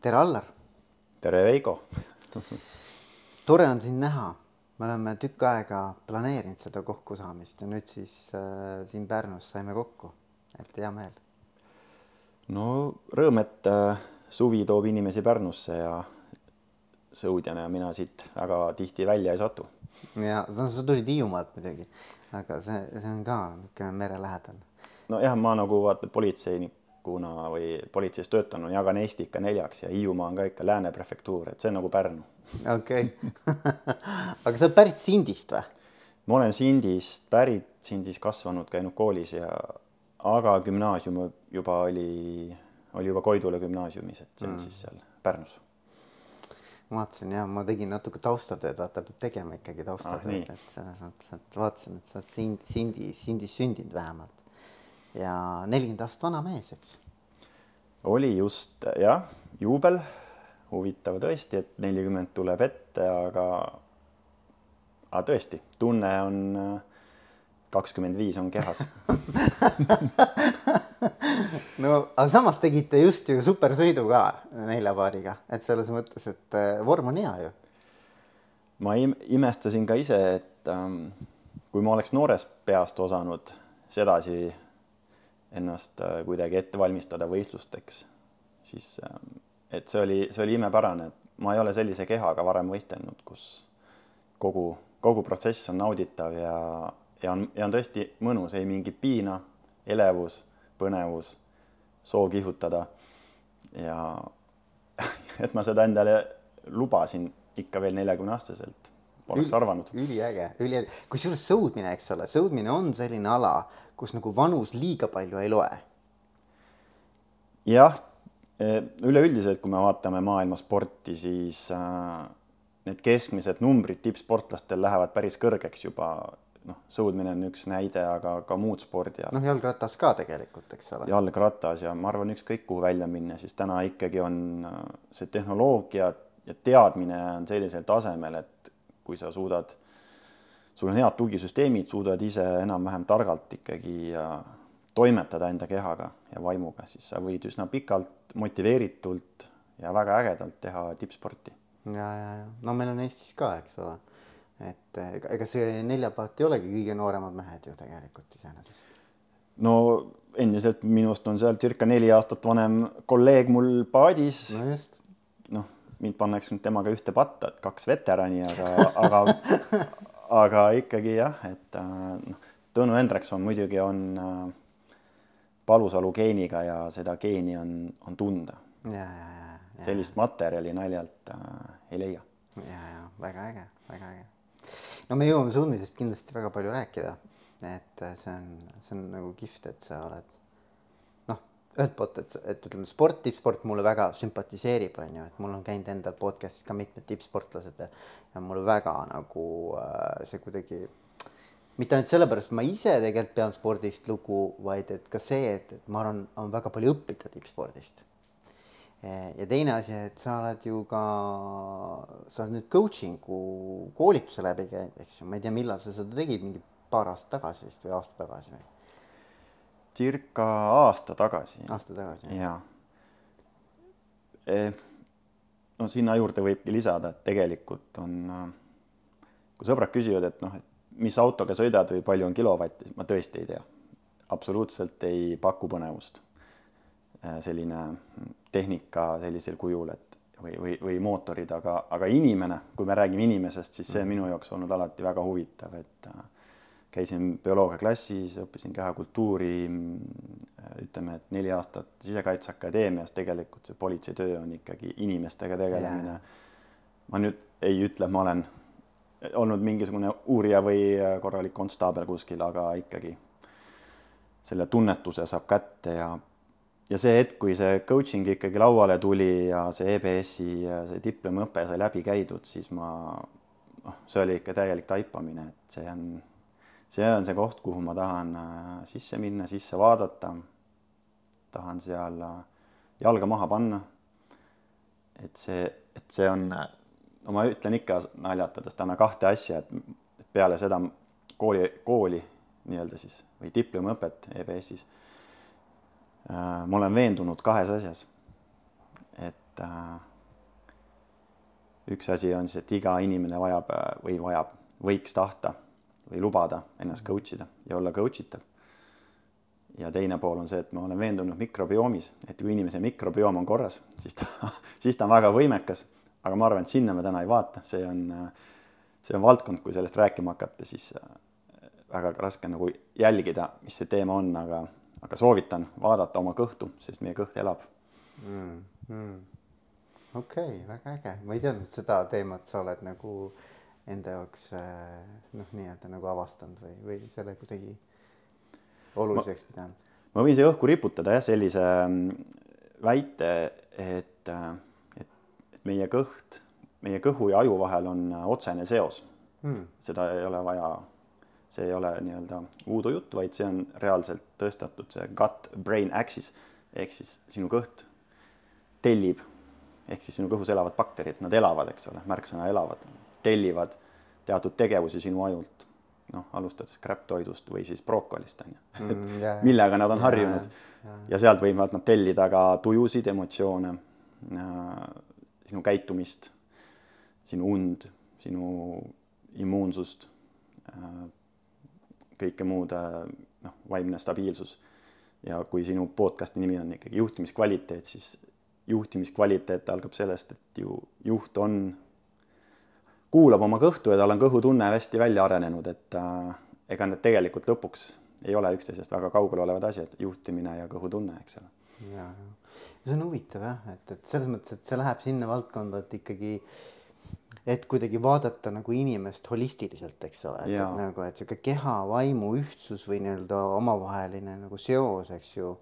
tere, Allar. tere, Veiko tore on sind näha. me oleme tükk aega planeerinud seda kokkusaamist ja nüüd siis äh, siin Pärnus saime kokku, et hea meel. no rõõm, et äh, suvi toob inimesi Pärnusse ja sõudjana ja mina siit väga tihti välja ei satu. ja no sa tulid Hiiumaalt muidugi, aga see, see on ka niisugune mere lähedal. nojah, ma nagu vaata politseinik kuna või politseis töötanud, jagan Eesti ikka neljaks ja Hiiumaa on ka ikka lääne prefektuur, et see on nagu Pärnu. okei aga sa oled pärit Sindist või? ma olen Sindist pärit, Sindis kasvanud, käinud koolis ja aga gümnaasium juba oli, oli juba Koidula gümnaasiumis, et see on mm. siis seal Pärnus. ma vaatasin ja ma tegin natuke taustatööd, vaata peab tegema ikkagi taustatööd ah,, et selles mõttes, et vaatasin, et sa oled Sind, Sindis, Sindis sündinud vähemalt ja nelikümmend aastat vana mees, eks. oli just jah, juubel, huvitav tõesti, et nelikümmend tuleb ette, aga, aga tõesti, tunne on kakskümmend viis on kehas no aga samas tegite just ju supersõidu ka neljapaariga, et selles mõttes, et äh, vorm on hea ju. ma imestasin ka ise, et ähm, kui ma oleks noorest peast osanud sedasi ennast äh, kuidagi ette valmistada võistlusteks, siis ähm, et see oli, see oli imepärane, et ma ei ole sellise kehaga varem võistelnud, kus kogu, kogu protsess on nauditav ja, ja on, ja on tõesti mõnus, ei mingit piina, elevus, põnevus, soov kihutada. ja et ma seda endale lubasin ikka veel neljakümne aastaselt, poleks arvanud. üliäge, üliäge, kusjuures sõudmine, eks ole, sõudmine on selline ala, kus nagu vanus liiga palju ei loe. jah, e, üleüldiselt, kui me vaatame maailma sporti, siis äh, need keskmised numbrid tippsportlastel lähevad päris kõrgeks juba noh, sõudmine on üks näide, aga ka muud spordialad. noh, jalgratas ka tegelikult, eks ole. jalgratas ja ma arvan, ükskõik kuhu välja minna, siis täna ikkagi on äh, see tehnoloogia ja teadmine on sellisel tasemel, et kui sa suudad sul on head tugisüsteemid, suudad ise enam-vähem targalt ikkagi toimetada enda kehaga ja vaimuga, siis sa võid üsna pikalt motiveeritult ja väga ägedalt teha tippsporti. ja, ja, ja no meil on Eestis ka, eks ole, et ega see neljapaat ei olegi kõige nooremad mehed ju tegelikult iseenesest. no endiselt minust on seal circa neli aastat vanem kolleeg mul paadis. no just. noh, mind pannakse nüüd temaga ühte patta, et kaks veterani, aga, aga aga ikkagi jah, et äh, noh, Tõnu Hendrikson muidugi on äh, Palusalu geeniga ja seda geeni on, on tunda. sellist materjali naljalt äh, ei leia. ja, ja väga äge, väga äge. no me jõuame suunisest kindlasti väga palju rääkida, et äh, see on, see on nagu kihvt, et sa oled ühelt poolt, et, et ütleme, sport, tippsport mulle väga sümpatiseerib, on ju, et mul on käinud endal podcast'is ka mitmed tippsportlased ja, ja mulle väga nagu äh, see kuidagi mitte ainult sellepärast, et ma ise tegelikult pean spordist lugu, vaid et ka see, et, et ma arvan, on väga palju õppida tippspordist. ja teine asi, et sa oled ju ka, sa oled nüüd coaching'u koolituse läbi käinud, eks ju, ma ei tea, millal sa seda tegid, mingi paar aastat tagasi vist või aasta tagasi või? Circa aasta tagasi. aasta tagasi. jaa e,. no sinna juurde võibki lisada, et tegelikult on, kui sõbrad küsivad, et noh, et mis autoga sõidad või palju on kilovatte, ma tõesti ei tea. absoluutselt ei paku põnevust. E, selline tehnika sellisel kujul, et või, või, või mootorid, aga, aga inimene, kui me räägime inimesest, siis see on minu jaoks olnud alati väga huvitav, et äh, käisin bioloogiaklassis, õppisin kehakultuuri, ütleme, et neli aastat Sisekaitseakadeemias, tegelikult see politseitöö on ikkagi inimestega tegelemine. ma nüüd ei ütle, ma olen olnud mingisugune uurija või korralik konstaabel kuskil, aga ikkagi selle tunnetuse saab kätte ja ja see hetk, kui see coaching ikkagi lauale tuli ja see EBS-i see diplomiõpe sai läbi käidud, siis ma noh, see oli ikka täielik taipamine, et see on see on see koht, kuhu ma tahan äh, sisse minna, sisse vaadata. tahan seal äh, jalga maha panna. et see, et see on, no ma ütlen ikka naljatades täna kahte asja, et peale seda kooli, kooli nii-öelda siis või diplomiõpet EBS-is äh, ma olen veendunud kahes asjas. et äh, üks asi on siis, et iga inimene vajab äh, või vajab, võiks tahta või lubada ennast coach ida ja olla coach itav. ja teine pool on see, et ma olen veendunud mikrobiomis, et kui inimese mikrobioom on korras, siis ta, siis ta on väga võimekas. aga ma arvan, et sinna me täna ei vaata, see on, see on valdkond, kui sellest rääkima hakata, siis väga raske nagu jälgida, mis see teema on, aga, aga soovitan vaadata oma kõhtu, sest meie kõht elab mm,. Mm. okei okay,, väga äge, ma ei teadnud seda teemat, sa oled nagu enda jaoks äh, noh, nii-öelda nagu avastanud või, või selle kuidagi oluliseks pidanud? ma võin siia õhku riputada jah, sellise mm, väite, et, äh, et, et meie kõht, meie kõhu ja aju vahel on äh, otsene seos. Hmm.. seda ei ole vaja, see ei ole nii-öelda uudujutt, vaid see on reaalselt tõestatud, see gut-brain axis. Ehk siis sinu kõht tellib ehk siis sinu kõhus elavad bakterid, nad elavad, eks ole, märksõna elavad, tellivad teatud tegevusi sinu ajult. noh, alustades kräpptoidust või siis brookolist on ju mm,, millega nad on harjunud ja, ja. ja sealt võivad nad tellida ka tujusid, emotsioone, äh, sinu käitumist, sinu und, sinu immuunsust, äh, kõike muud, äh, noh, vaimne stabiilsus. ja kui sinu podcast'i nimi on ikkagi juhtimiskvaliteet, siis juhtimiskvaliteet algab sellest, et ju juht on, kuulab oma kõhtu ja tal on kõhutunne hästi välja arenenud, et äh, ega need tegelikult lõpuks ei ole üksteisest väga kaugel olevad asjad, juhtimine ja kõhutunne, eks ole. ja, see on huvitav jah, et, et selles mõttes, et see läheb sinna valdkonda, et ikkagi et kuidagi vaadata nagu inimest holistiliselt, eks ole, et, et nagu, et sihuke keha, vaimu ühtsus või nii-öelda omavaheline nagu seos, eks ju.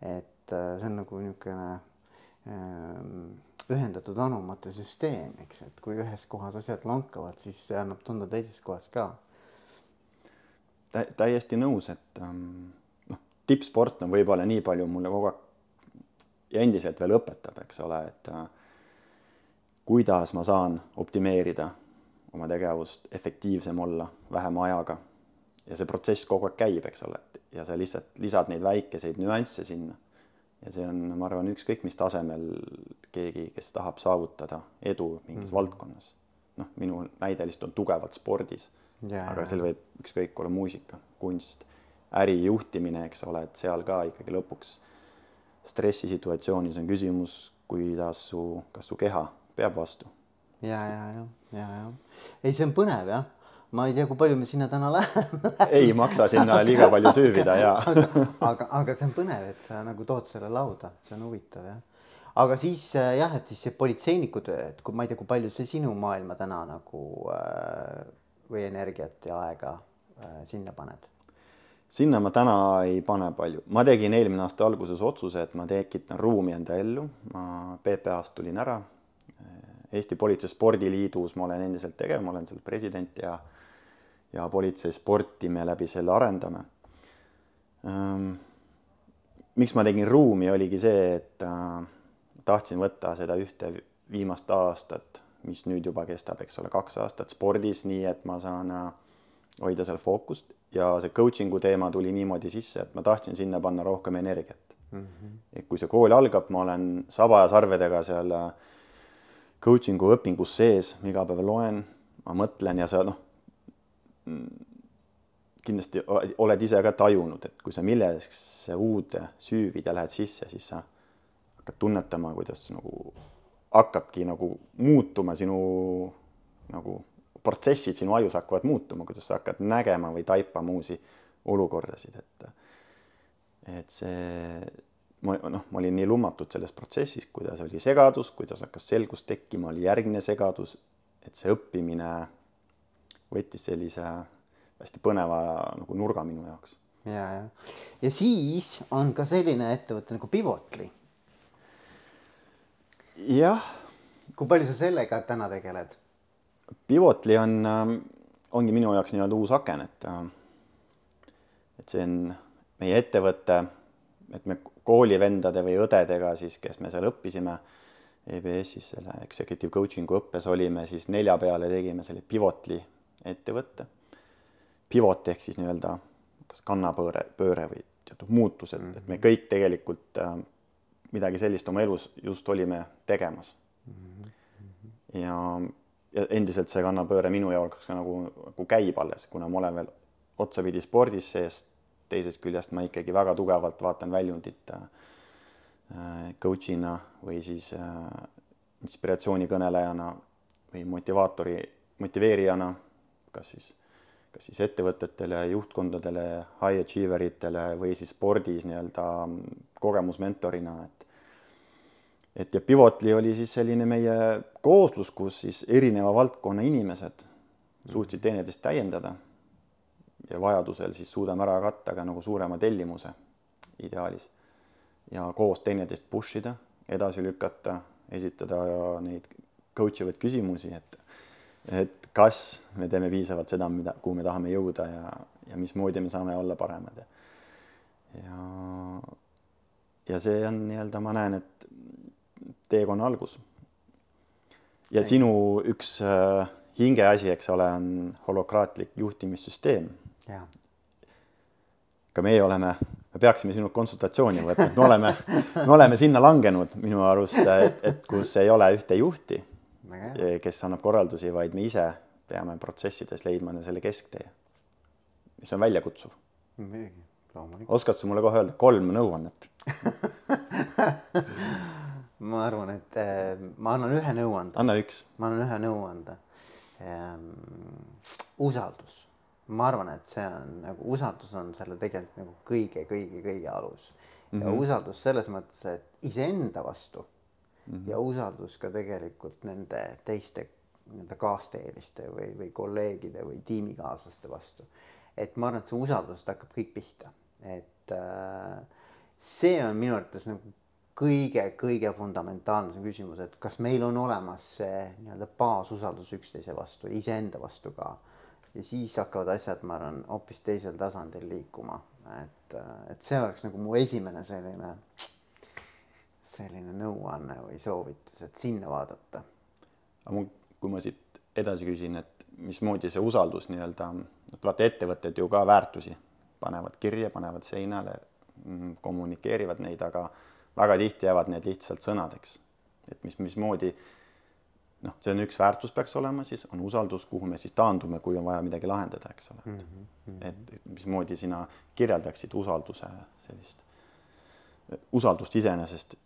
et äh, see on nagu niisugune Ehm, ühendatud anumate süsteem, eks, et kui ühes kohas asjad lonkavad, siis see annab tunda teises kohas ka Tä. täiesti nõus, et ähm, noh, tippsport on võib-olla nii palju mulle kogu aeg ja endiselt veel õpetab, eks ole, et äh, kuidas ma saan optimeerida oma tegevust, efektiivsem olla, vähema ajaga. ja see protsess kogu aeg käib, eks ole, et ja sa lihtsalt lisad neid väikeseid nüansse sinna ja see on, ma arvan, ükskõik mis tasemel keegi, kes tahab saavutada edu mingis mm -hmm. valdkonnas. noh, minu näide lihtsalt on tugevalt spordis yeah., aga seal võib ükskõik olla muusika, kunst, ärijuhtimine, eks ole, et seal ka ikkagi lõpuks stressisituatsioonis on küsimus, kuidas su, kas su keha peab vastu. ja, ja, ja, ja, ja ei, see on põnev jah ma ei tea, kui palju me sinna täna läheme ei maksa sinna liiga palju süüvida ja aga, aga, aga see on põnev, et sa nagu tood selle lauda, see on huvitav jah. aga siis äh, jah, et siis see politseiniku töö, et kui ma ei tea, kui palju see sinu maailma täna nagu äh, või energiat ja aega äh, sinna paned? sinna ma täna ei pane palju, ma tegin eelmine aasta alguses otsuse, et ma tekitan ruumi enda ellu, ma PPA-st tulin ära. Eesti Politsei Spordiliidus ma olen endiselt tegev, ma olen seal president ja ja politseisporti me läbi selle arendame. Ehm, miks ma tegin ruumi, oligi see, et äh, tahtsin võtta seda ühte viimast aastat, mis nüüd juba kestab, eks ole, kaks aastat spordis, nii et ma saan äh, hoida seal fookust ja see coaching'u teema tuli niimoodi sisse, et ma tahtsin sinna panna rohkem energiat mm. -hmm. et kui see kool algab, ma olen saba ja sarvedega seal äh, coaching'u õpingus sees, iga päev loen, ma mõtlen ja sa noh, kindlasti oled ise ka tajunud, et kui sa millesse uude süüvid ja lähed sisse, siis sa hakkad tunnetama, kuidas nagu hakkabki nagu muutuma sinu nagu protsessid sinu ajus hakkavad muutuma, kuidas sa hakkad nägema või taipama uusi olukordasid, et et see ma noh, ma olin nii lummatud selles protsessis, kuidas oli segadus, kuidas hakkas selgus tekkima, oli järgmine segadus, et see õppimine võttis sellise hästi põneva nagu nurga minu jaoks. ja, ja, ja siis on ka selline ettevõte nagu Pivotly. jah. kui palju sa sellega täna tegeled? Pivotly on, ähm, ongi minu jaoks nii-öelda uus aken, et äh, et see on meie ettevõte, et me koolivendade või õdedega siis, kes me seal õppisime EBS-is selle executive coaching'u õppes olime, siis nelja peale tegime selle Pivotly ettevõtte. Pivot ehk siis nii-öelda kas kannapööre, pööre või teatud muutused mm, -hmm. et me kõik tegelikult äh, midagi sellist oma elus just olime tegemas ja, ja endiselt see kannapööre minu jaoks nagu, nagu käib alles, kuna ma olen veel otsapidi spordis sees, teisest küljest ma ikkagi väga tugevalt vaatan väljundit äh, coach'ina või siis äh, inspiratsioonikõnelejana või motivaatori, motiveerijana, kas siis, kas siis ettevõtetele, juhtkondadele, high achiever itele või siis spordis nii-öelda kogemusmentorina, et et ja Pivotli oli siis selline meie kooslus, kus siis erineva valdkonna inimesed suutsid teineteist täiendada ja vajadusel siis suudame ära katta ka nagu suurema tellimuse ideaalis ja koos teineteist push ida, edasi lükata, esitada neid coach ivaid küsimusi, et et kas me teeme piisavalt seda, mida, kuhu me tahame jõuda ja, ja mismoodi me saame olla paremad ja ja, ja see on nii-öelda, ma näen, et teekonna algus. ja Ei. sinu üks äh, hingeasi, eks ole, on holokraatlik juhtimissüsteem. ka meie oleme, me peaksime sinult konsultatsiooni võtma, et me oleme, me oleme sinna langenud minu arust, et, et kus ei ole ühte juhti, kes annab korraldusi, vaid me ise peame protsessides leidma selle kesktee, mis on väljakutsuv. muidugi, loomulikult. oskad sa mulle kohe öelda kolm nõuannet ma arvan, et äh, ma annan ühe nõuande. anna üks. ma annan ühe nõuande ähm,. usaldus, ma arvan, et see on nagu usaldus on selle tegelikult nagu kõige-kõige-kõige alus mm. -hmm. ja mhm. usaldus selles mõttes, et iseenda vastu mm -hmm. ja usaldus ka tegelikult nende teiste nii-öelda kaasteeliste või, või kolleegide või tiimikaaslaste vastu. et ma arvan, et see usaldusest hakkab kõik pihta, et äh, see on minu arvates nagu kõige-kõige fundamentaalsem küsimus, et kas meil on olemas see nii-öelda baasusaldus üksteise vastu, iseenda vastu ka. ja siis hakkavad asjad, ma arvan, hoopis teisel tasandil liikuma, et, et see oleks nagu mu esimene selline, selline nõuanne või soovitus, et sinna vaadata. aga mul, kui ma siit edasi küsin, et mismoodi see usaldus nii-öelda, vaata ettevõtted ju ka väärtusi panevad kirja, panevad seinale, mm, kommunikeerivad neid, aga väga tihti jäävad need lihtsalt sõnadeks. et mis, mismoodi noh, see on üks väärtus peaks olema, siis on usaldus, kuhu me siis taandume, kui on vaja midagi lahendada, eks ole, et mm, -hmm. et, et mismoodi sina kirjeldaksid usalduse sellist, usaldust iseenesest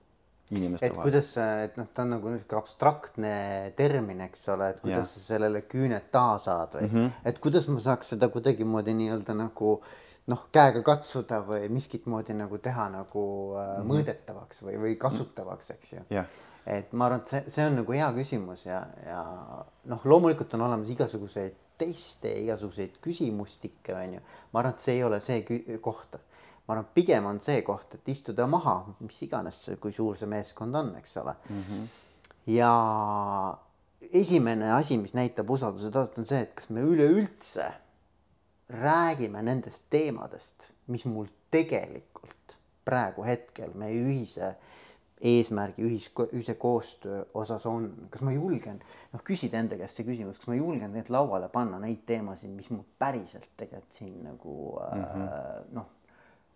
inimeste et vahel. kuidas, et noh, ta on nagu niisugune abstraktne termin, eks ole, et kuidas ja. sa sellele küüned taha saad või mm, -hmm. et kuidas ma saaks seda kuidagimoodi nii-öelda nagu noh, käega katsuda või miskit moodi nagu teha nagu äh, mm -hmm. mõõdetavaks või, või kasutavaks, eks ju yeah.. et ma arvan, et see, see on nagu hea küsimus ja, ja noh, loomulikult on olemas igasuguseid teste, igasuguseid küsimustikke, on ju. ma arvan, et see ei ole see koht. Ma arvan, pigem on see koht, et istuda maha, mis iganes, kui suur see meeskond on, eks ole mm. -hmm. ja esimene asi, mis näitab usalduse taset, on see, et kas me üleüldse räägime nendest teemadest, mis mul tegelikult praegu hetkel meie ühise eesmärgi, ühis, ühise koostöö osas on, kas ma julgen noh, küsida enda käest see küsimus, kas ma julgen neid lauale panna neid teemasid, mis mul päriselt tegelikult siin nagu mm -hmm. äh, noh,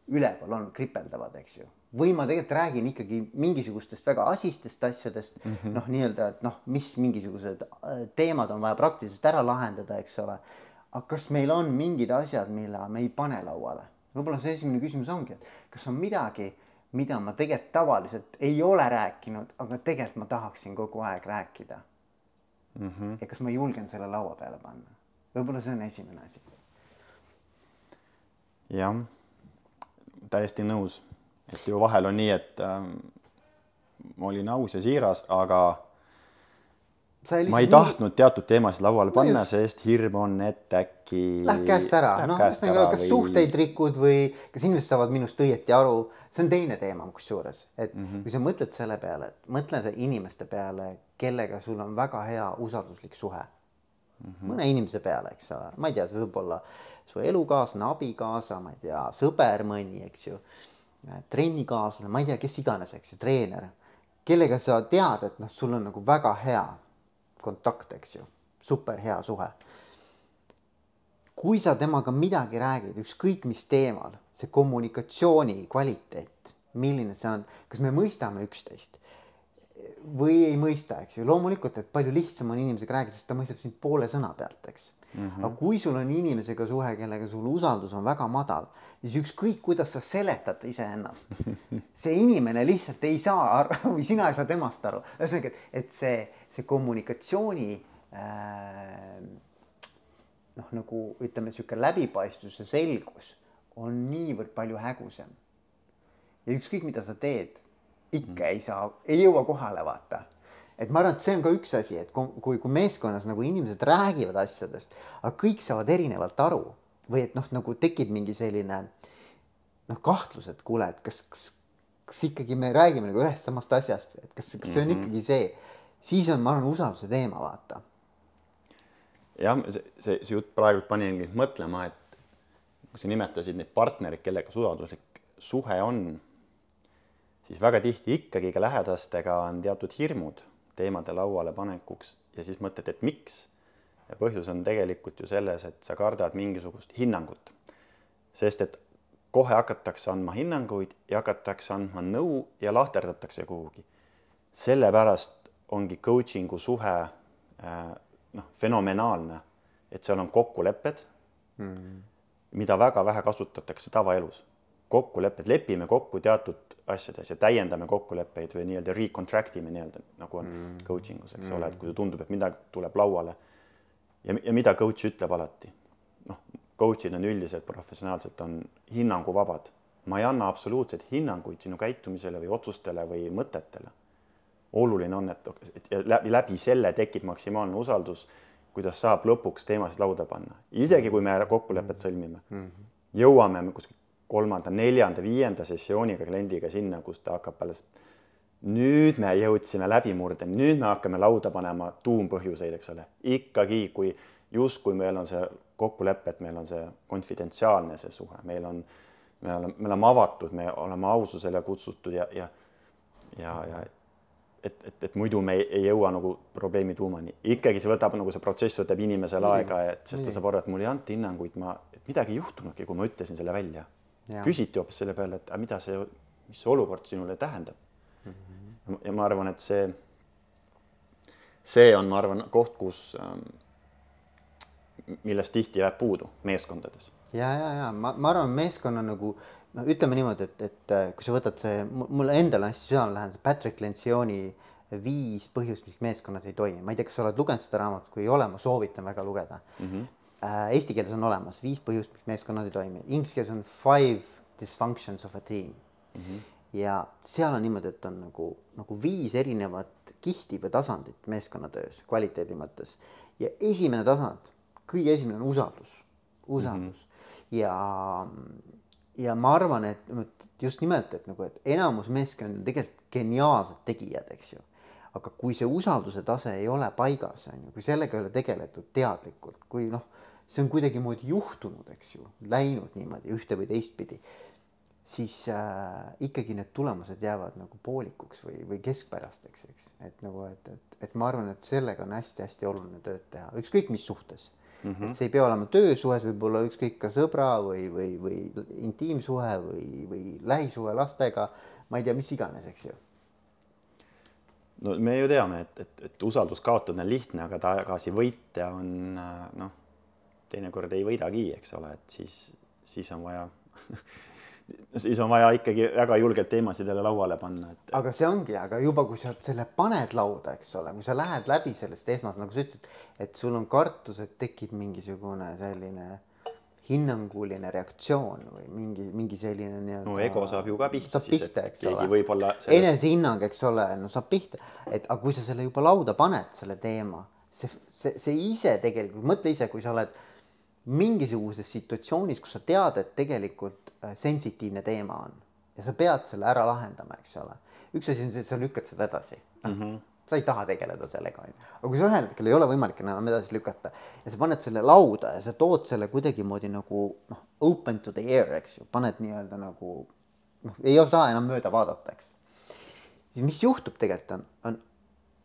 üleval on, kripeldavad, eks ju. või ma tegelikult räägin ikkagi mingisugustest väga asistest asjadest mm -hmm., noh, nii-öelda, et noh, mis mingisugused äh, teemad on vaja praktiliselt ära lahendada, eks ole aga kas meil on mingid asjad, mille me ei pane lauale? võib-olla see esimene küsimus ongi, et kas on midagi, mida ma tegelikult tavaliselt ei ole rääkinud, aga tegelikult ma tahaksin kogu aeg rääkida mm. -hmm. ja kas ma julgen selle laua peale panna? võib-olla see on esimene asi. jah, täiesti nõus, et ju vahel on nii, et äh, ma olin aus ja siiras, aga ma ei tahtnud teatud teemasid lauale no panna, sest hirm on, et äkki. Läheb käest ära, noh, ühesõnaga, kas või... suhteid rikud või kas inimesed saavad minust õieti aru, see on teine teema kusjuures, et mm -hmm. kui sa mõtled selle peale, et mõtle inimeste peale, kellega sul on väga hea usalduslik suhe mm. -hmm. mõne inimese peale, eks ole, ma ei tea, see võib olla su elukaaslane, abikaasa, ma ei tea, sõber mõni, eks ju. trennikaaslane, ma ei tea, kes iganes, eks ju, treener, kellega sa tead, et noh, sul on nagu väga hea kontakt, eks ju, super hea suhe. kui sa temaga midagi räägid, ükskõik mis teemal, see kommunikatsiooni kvaliteet milline see on, kas me mõistame üksteist või ei mõista, eks ju, loomulikult, et palju lihtsam on inimesega rääkida, sest ta mõistab sind poole sõna pealt, eks mm. -hmm. aga kui sul on inimesega suhe, kellega sul usaldus on väga madal, siis ükskõik, kuidas sa seletad iseennast, see inimene lihtsalt ei saa aru või sina ei saa temast aru. ühesõnaga, et, et see, see kommunikatsiooni äh, noh, nagu ütleme, niisugune läbipaistvus ja selgus on niivõrd palju hägusam. ja ükskõik, mida sa teed ikka ei saa, ei jõua kohale, vaata. Et ma arvan, et see on ka üks asi, et kui, kui meeskonnas nagu inimesed räägivad asjadest, aga kõik saavad erinevalt aru või et noh, nagu tekib mingi selline noh, kahtlus, et kuule, et kas, kas, kas ikkagi me räägime nagu ühest samast asjast, et kas, kas see on -hmm. ikkagi see, siis on, ma arvan, usalduse teema, vaata. jah, see, see, see jutt praegu pani mind mõtlema, et kui sa nimetasid neid partnereid, kellega su usalduslik suhe on siis väga tihti ikkagi ka lähedastega on teatud hirmud teemade lauale panekuks ja siis mõtled, et miks. ja põhjus on tegelikult ju selles, et sa kardad mingisugust hinnangut. sest et kohe hakatakse andma hinnanguid ja hakatakse andma nõu ja lahterdatakse kuhugi. sellepärast ongi coaching'u suhe äh, noh, fenomenaalne, et seal on kokkulepped mm., mida väga vähe kasutatakse tavaelus kokkulepped, lepime kokku teatud asjades ja täiendame kokkuleppeid või nii-öelda recontract ime nii-öelda nagu on mm. coaching us, eks mm. ole, et kui tundub, et midagi tuleb lauale. ja, ja mida coach ütleb alati? noh, coach'id on üldiselt professionaalselt on hinnanguvabad. ma ei anna absoluutseid hinnanguid sinu käitumisele või otsustele või mõtetele. oluline on, et, et läbi, läbi selle tekib maksimaalne usaldus, kuidas saab lõpuks teemasid lauda panna, isegi kui me kokkulepet sõlmime mm. -hmm. jõuame kuskil kolmanda, neljanda, viienda sessiooniga kliendiga sinna, kus ta hakkab alles. nüüd me jõudsime läbimurdeni, nüüd me hakkame lauda panema tuumpõhjuseid, eks ole, ikkagi, kui justkui meil on see kokkulepe, et meil on see konfidentsiaalne, see suhe, meil on, me oleme, me oleme avatud, me oleme aususele kutsutud ja, ja, ja, ja et, et, et muidu me ei, ei jõua nagu probleemi tuumani. ikkagi see võtab nagu see protsess võtab inimesele aega, et sest ta saab aru, et mul ei anta hinnanguid, ma, et midagi ei juhtunudki, kui ma ütlesin selle välja küsiti hoopis selle peale, et aga mida see, mis see olukord sinule tähendab mm. -hmm. ja ma arvan, et see, see on, ma arvan, koht, kus, ähm, millest tihti jääb puudu meeskondades. ja, ja, ja ma, ma arvan, meeskonna nagu no ütleme niimoodi, et, et äh, kui sa võtad see, mulle endale hästi südamelähedane, Patrick Lencioni viis põhjust, miks meeskonnad ei toimi, ma ei tea, kas sa oled lugenud seda raamatut, kui ei ole, ma soovitan väga lugeda mm. -hmm eesti keeles on olemas viis põhjust, miks meeskonnad ei toimi, inglise keeles on five dysfunctions of a team mm. -hmm. ja seal on niimoodi, et on nagu, nagu viis erinevat kihti või tasandit meeskonnatöös kvaliteedi mõttes ja esimene tasand, kõige esimene on usaldus, usaldus mm -hmm. ja, ja ma arvan, et just nimelt, et nagu, et enamus meeskondi on tegelikult geniaalsed tegijad, eks ju aga kui see usalduse tase ei ole paigas, on ju, kui sellega ei ole tegeletud teadlikult, kui noh, see on kuidagimoodi juhtunud, eks ju, läinud niimoodi ühte või teistpidi, siis äh, ikkagi need tulemused jäävad nagu poolikuks või, või keskpärasteks, eks, et nagu, et, et, et ma arvan, et sellega on hästi-hästi oluline tööd teha, ükskõik mis suhtes mm. -hmm. et see ei pea olema töösuhe, see võib olla ükskõik ka sõbra või, või, või intiimsuhe või, või lähisuhe lastega, ma ei tea, mis iganes, eks ju no me ju teame, et, et, et usaldust kaotada on lihtne, aga tagasi võita on äh, noh teinekord ei võidagi, eks ole, et siis, siis on vaja siis on vaja ikkagi väga julgelt teemasid jälle lauale panna, et. aga see ongi, aga juba kui sa selle paned lauda, eks ole, kui sa lähed läbi sellest esmas, nagu sa ütlesid, et sul on kartus, et tekib mingisugune selline hinnanguline reaktsioon või mingi, mingi selline nii-öelda. no ego saab ju ka pihta. saab pihta, eks ole. võib-olla selles.... enesehinnang, eks ole, no saab pihta, et aga kui sa selle juba lauda paned, selle teema, see, see, see ise tegelikult, mõtle ise, kui sa oled mingisuguses situatsioonis, kus sa tead, et tegelikult äh, sensitiivne teema on ja sa pead selle ära lahendama, eks ole. üks asi on see, et sa lükkad seda edasi mm. -hmm. sa ei taha tegeleda sellega, onju. aga kui sa ühel hetkel ei ole võimalik enam edasi lükata ja sa paned selle lauda ja sa tood selle kuidagimoodi nagu noh, open to the air, eks ju, paned nii-öelda nagu noh, ei saa enam mööda vaadata, eks. siis mis juhtub tegelikult on, on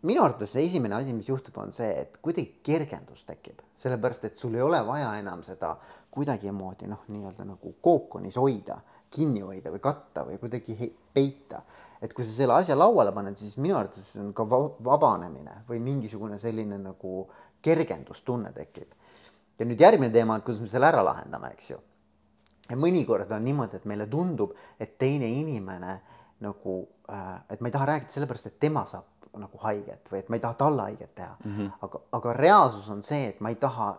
minu arvates see esimene asi, mis juhtub, on see, et kuidagi kergendus tekib, sellepärast et sul ei ole vaja enam seda kuidagimoodi noh, nii-öelda nagu kookonis hoida, kinni hoida või katta või kuidagi peita. et kui sa selle asja lauale paned, siis minu arvates see on ka va- vabanemine või mingisugune selline nagu kergendustunne tekib. ja nüüd järgmine teema, et kuidas me selle ära lahendame, eks ju. ja mõnikord on niimoodi, et meile tundub, et teine inimene nagu äh,, et ma ei taha rääkida sellepärast, et tema saab nagu haiget või et ma ei taha talle haiget teha mm. -hmm. aga, aga reaalsus on see, et ma ei taha,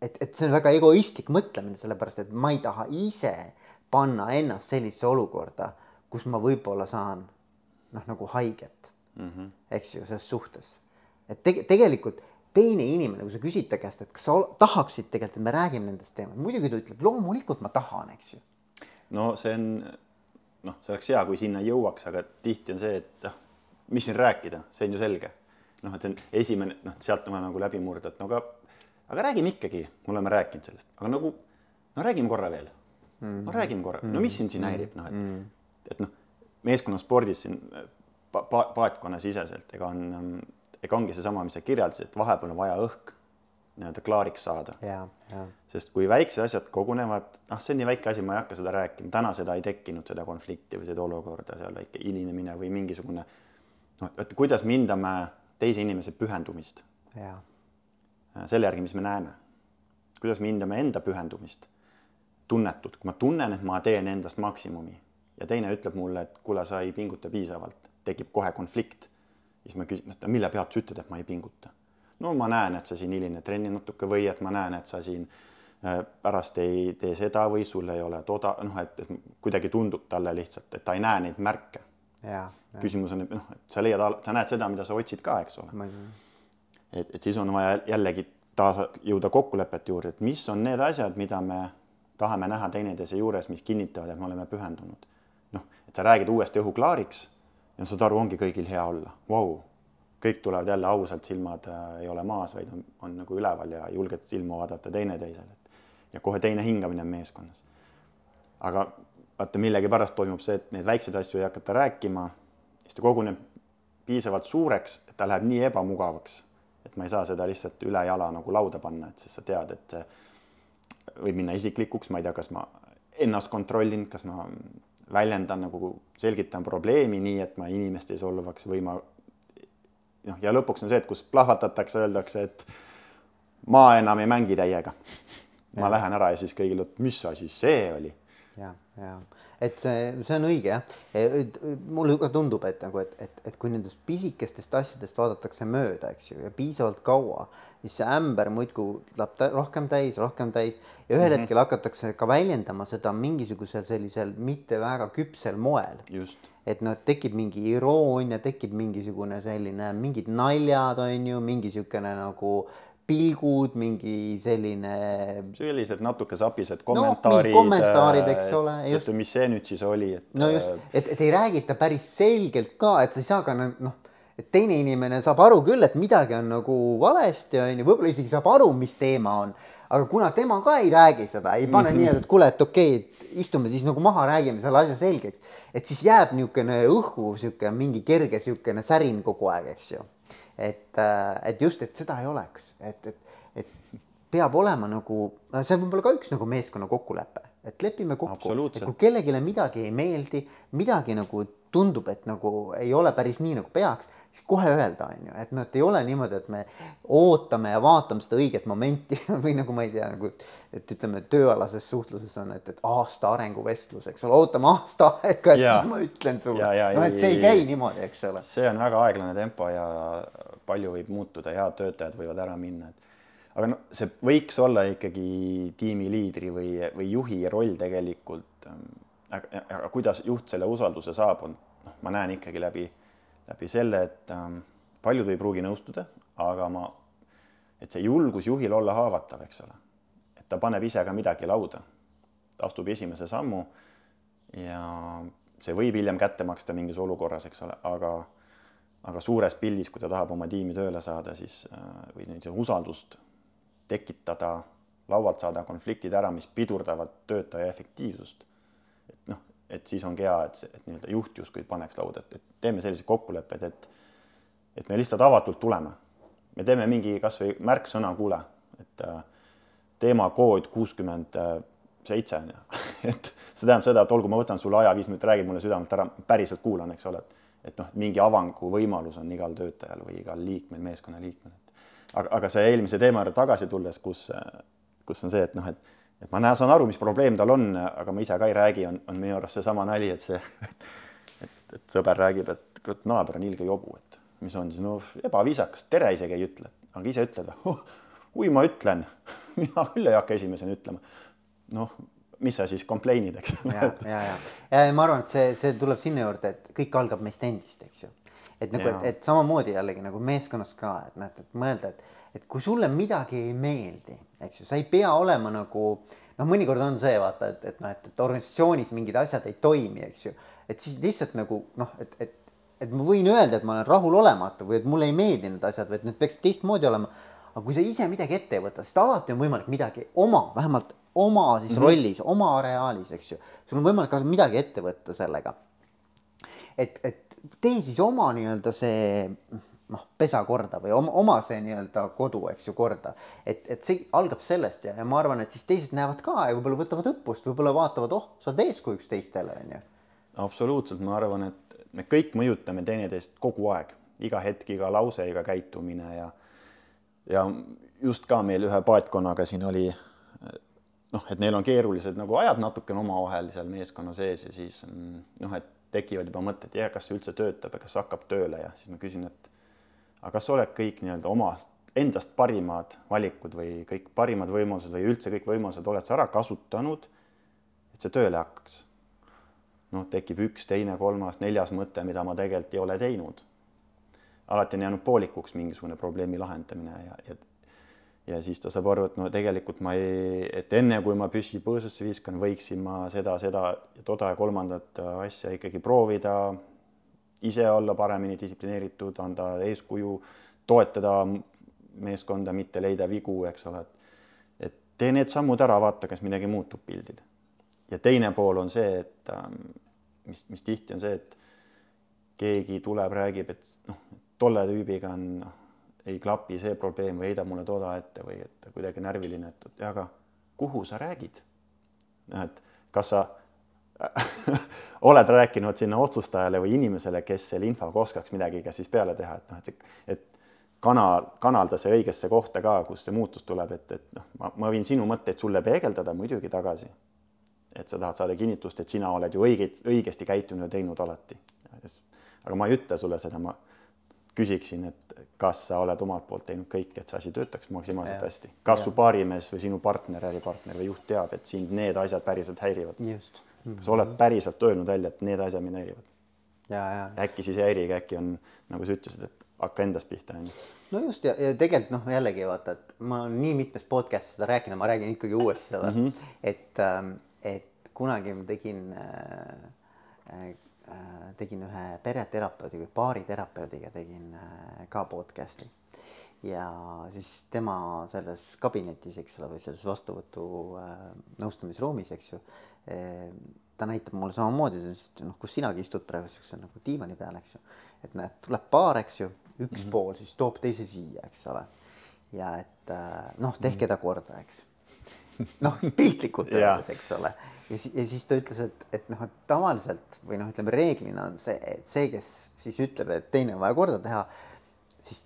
et, et see on väga egoistlik mõtlemine, sellepärast et ma ei taha ise panna ennast sellisesse olukorda, kus ma võib-olla saan noh, nagu haiget mm, -hmm. eks ju, selles suhtes. et tege, tegelikult teine inimene, kui sa küsid ta käest, et kas sa tahaksid tegelikult, et me räägime nendest teemadest, muidugi ta ütleb, loomulikult ma tahan, eks ju. no see on, noh, see oleks hea, kui sinna jõuaks, aga tihti on see, et noh, mis siin rääkida, see on ju selge. noh, et see on esimene, noh, sealt on vaja nagu läbi murda, et no aga, aga räägime ikkagi, me oleme rääkinud sellest, aga nagu no räägime korra veel. Mm.. no räägime korra, no mis sind siin häirib, noh, et, et noh, meeskonnaspordis siin pa, pa, paatkonna siseselt, ega on, ega ongi seesama, mis sa kirjeldasid, et vahepeal on vaja õhk nii-öelda klaariks saada. Sest kui väiksed asjad kogunevad, noh, see on nii väike asi, ma ei hakka seda rääkima, täna seda ei tekkinud, seda konflikti või seda olukorda, seal väike hilinemine või mingisugune noh, et kuidas me hindame teise inimese pühendumist ja selle järgi, mis me näeme. kuidas me hindame enda pühendumist, tunnetut, kui ma tunnen, et ma teen endast maksimumi ja teine ütleb mulle, et kuule, sa ei pinguta piisavalt, tekib kohe konflikt. siis ma küsin, et mille pealt sa ütled, et ma ei pinguta no ma näen, et sa siin hilined trenni natuke või et ma näen, et sa siin äh, pärast ei tee seda või sul ei ole toda, noh, et, et kuidagi tundub talle lihtsalt, et ta ei näe neid märke. Küsimus on, et noh, et sa leiad, sa näed seda, mida sa otsid ka, eks ole. et, et siis on vaja jällegi taas jõuda kokkulepete juurde, et mis on need asjad, mida me tahame näha teineteise juures, mis kinnitavad, et me oleme pühendunud. noh, et sa räägid uuesti õhu klaariks ja saad aru, ongi kõigil hea olla, vau kõik tulevad jälle ausalt, silmad äh, ei ole maas, vaid on, on nagu üleval ja julged silma vaadata teineteisele. ja kohe teine hingamine on meeskonnas. aga vaata, millegipärast toimub see, et neid väikseid asju ei hakata rääkima, siis ta koguneb piisavalt suureks, et ta läheb nii ebamugavaks, et ma ei saa seda lihtsalt üle jala nagu lauda panna, et siis sa tead, et see võib minna isiklikuks, ma ei tea, kas ma ennast kontrollin, kas ma väljendan nagu, selgitan probleemi nii, et ma inimest ei solvaks või ma noh, ja lõpuks on see, et kus plahvatatakse, öeldakse, et ma enam ei mängi täiega. ma lähen ära ja siis kõigil, et mis asi see oli. Ja, ja et see, see on õige jah. mulle ka tundub, et nagu, et, et, et kui nendest pisikestest asjadest vaadatakse mööda, eks ju, ja piisavalt kaua, siis see ämber muudkui läheb tä rohkem täis, rohkem täis ja ühel mm -hmm. hetkel hakatakse ka väljendama seda mingisugusel sellisel mitte väga küpsel moel. just et noh, tekib mingi iroonia, tekib mingisugune selline, mingid naljad, on ju, mingi niisugune nagu pilgud, mingi selline. sellised natuke sapised kommentaarid no,. kommentaarid, eks ole. et mis see nüüd siis oli, et. no just, et, et ei räägita päris selgelt ka, et sa ei saa ka noh, et teine inimene saab aru küll, et midagi on nagu valesti, on ju, võib-olla isegi saab aru, mis teema on. aga kuna tema ka ei räägi seda, ei pane mm -hmm. nii, et kuule, et okei okay,, istume siis nagu maha, räägime selle asja selgeks, et siis jääb niisugune õhku sihuke mingi kerge niisugune särin kogu aeg, eks ju et, äh, et just, et seda ei oleks, et, et, et peab olema nagu, see on võib-olla ka üks nagu meeskonna kokkulepe, et lepime kokku, et kui kellelegi midagi ei meeldi, midagi nagu tundub, et nagu ei ole päris nii, nagu peaks, siis kohe öelda, on ju, et noh, et ei ole niimoodi, et me ootame ja vaatame seda õiget momenti või nagu ma ei tea, nagu et ütleme, tööalases suhtluses on, et, et aasta arenguvestlus, eks ole, ootame aasta aega, et ja. siis ma ütlen sulle. no et see ei käi niimoodi, eks ole. see on väga aeglane tempo ja palju võib muutuda, head töötajad võivad ära minna, et aga noh, see võiks olla ikkagi tiimiliidri või, või juhi roll tegelikult. aga, aga kuidas juht selle usalduse saab, on noh, ma näen ikkagi läbi läbi selle, et ähm, paljud ei pruugi nõustuda, aga ma, et see julgus juhil olla haavatav, eks ole, et ta paneb ise ka midagi lauda, ta astub esimese sammu ja see võib hiljem kätte maksta mingis olukorras, eks ole, aga aga suures pildis, kui ta tahab oma tiimi tööle saada, siis äh, või nüüd usaldust tekitada, laualt saada konfliktid ära, mis pidurdavad töötaja efektiivsust. et noh, et siis ongi hea, et, et nii-öelda juht justkui paneks lauda, et, et teeme selliseid kokkuleppeid, et et me lihtsalt avatult tuleme. me teeme mingi kasvõi märksõna, kuule, et äh, teemakood kuuskümmend seitse on ju et see tähendab seda, et olgu, ma võtan sulle aja, viis minutit, räägi mulle südamelt ära, päriselt kuulan, eks ole, et et noh, mingi avangu võimalus on igal töötajal või igal liikmel, meeskonna liikmel. Aga, aga see eelmise teema juurde tagasi tulles, kus, kus on see, et noh, et et ma näen, saan aru, mis probleem tal on, aga ma ise ka ei räägi, on, on minu arust seesama nali, et see, et, et sõber räägib, et kurat, naaber on ilge jobu, et mis on siis, no ebaviisakas, tere isegi ei ütle, aga ise ütled või oh,? oi, ma ütlen mina küll ei hakka esimesena ütlema. noh, mis sa siis complain'id, eks. ja, ja, ja, ja ma arvan, et see, see tuleb sinna juurde, et kõik algab meist endist, eks ju. Et nagu, et, et samamoodi jällegi nagu meeskonnas ka, et noh, et mõelda, et, et kui sulle midagi ei meeldi, eks ju, sa ei pea olema nagu noh, mõnikord on see vaata, et, et noh, et, et organisatsioonis mingid asjad ei toimi, eks ju, et siis lihtsalt nagu noh, et, et et ma võin öelda, et ma olen rahulolematu või et mulle ei meeldi need asjad või et need peaksid teistmoodi olema aga kui sa ise midagi ette ei võta, siis alati on võimalik midagi oma, vähemalt oma siis mm -hmm. rollis, oma areaalis, eks ju. sul on võimalik midagi ette võtta sellega. et, et tee siis oma nii-öelda see noh, pesa korda või oma, oma see nii-öelda kodu, eks ju, korda. et, et see algab sellest ja, ja ma arvan, et siis teised näevad ka ja võib-olla võtavad õppust, võib-olla vaatavad, oh, sa oled eeskujuks teistele, on ju. absoluutselt, ma arvan, et me kõik mõjutame teineteist kogu aeg, iga hetk, iga lause, iga käitumine ja ja just ka meil ühe paatkonnaga siin oli noh, et neil on keerulised nagu ajad natukene omavahel seal meeskonna sees ja siis noh, et tekivad juba mõtted, jah, kas see üldse töötab ja kas hakkab tööle ja siis ma küsin, et aga kas sa oled kõik nii-öelda omast, endast parimad valikud või kõik parimad võimalused või üldse kõik võimalused oled sa ära kasutanud, et see tööle hakkaks? noh, tekib üks, teine, kolmas, neljas mõte, mida ma tegelikult ei ole teinud alati on jäänud poolikuks mingisugune probleemi lahendamine ja, ja ja siis ta saab aru, et no tegelikult ma ei, et enne kui ma püssi põõsasse viskan, võiksin ma seda, seda toda ja kolmandat asja ikkagi proovida, ise olla paremini distsiplineeritud, anda eeskuju, toetada meeskonda, mitte leida vigu, eks ole, et et tee need sammud ära, vaata, kas midagi muutub pildil. ja teine pool on see, et ähm, mis, mis tihti on see, et keegi tuleb, räägib, et noh, tolle tüübiga on, noh, ei klapi see probleem või heidab mulle toda ette või et kuidagi närviline, et, et aga kuhu sa räägid? et kas sa oled rääkinud sinna otsustajale või inimesele, kes selle infoga oskaks midagi ka siis peale teha, et noh, et et kanal, kanalda see õigesse kohta ka, kust see muutus tuleb, et, et noh, ma, ma võin sinu mõtteid sulle peegeldada muidugi tagasi. et sa tahad saada kinnitust, et sina oled ju õigeid, õigesti käitunud ja teinud alati. aga ma ei ütle sulle seda, ma küsiksin, et kas sa oled omalt poolt teinud kõik, et see asi töötaks maksimaalselt hästi. kas ja. su baarimees või sinu partner, äripartner või juht teab, et sind need asjad päriselt häirivad? just mm. -hmm. kas oled päriselt öelnud välja, et need asjad mind häirivad? ja, ja. äkki siis ei häirigi, äkki on, nagu sa ütlesid, et hakka endast pihta, onju. no just ja, ja tegelikult noh, jällegi vaata, et ma olen nii mitmes podcast'is seda rääkinud, ma räägin ikkagi uuesti seda mm, -hmm. et, ähm, et kunagi ma tegin äh, Äh, tegin ühe pereterapeudi või baariterapeutiga tegin äh, ka podcast'i ja siis tema selles kabinetis, eks ole, või selles vastuvõtu äh, nõustamisruumis, eks ju. ta näitab mulle samamoodi sellist noh, kus sinagi istud praegu siukse nagu diivani peal, eks ju. et näed, tuleb paar, eks ju, üks mm -hmm. pool siis toob teise siia, eks ole. ja et noh, tehke ta korda, eks noh, piltlikult öeldes, eks ole. ja siis, ja siis ta ütles, et, et noh, et tavaliselt või noh, ütleme reeglina on see, et see, kes siis ütleb, et teine on vaja korda teha, siis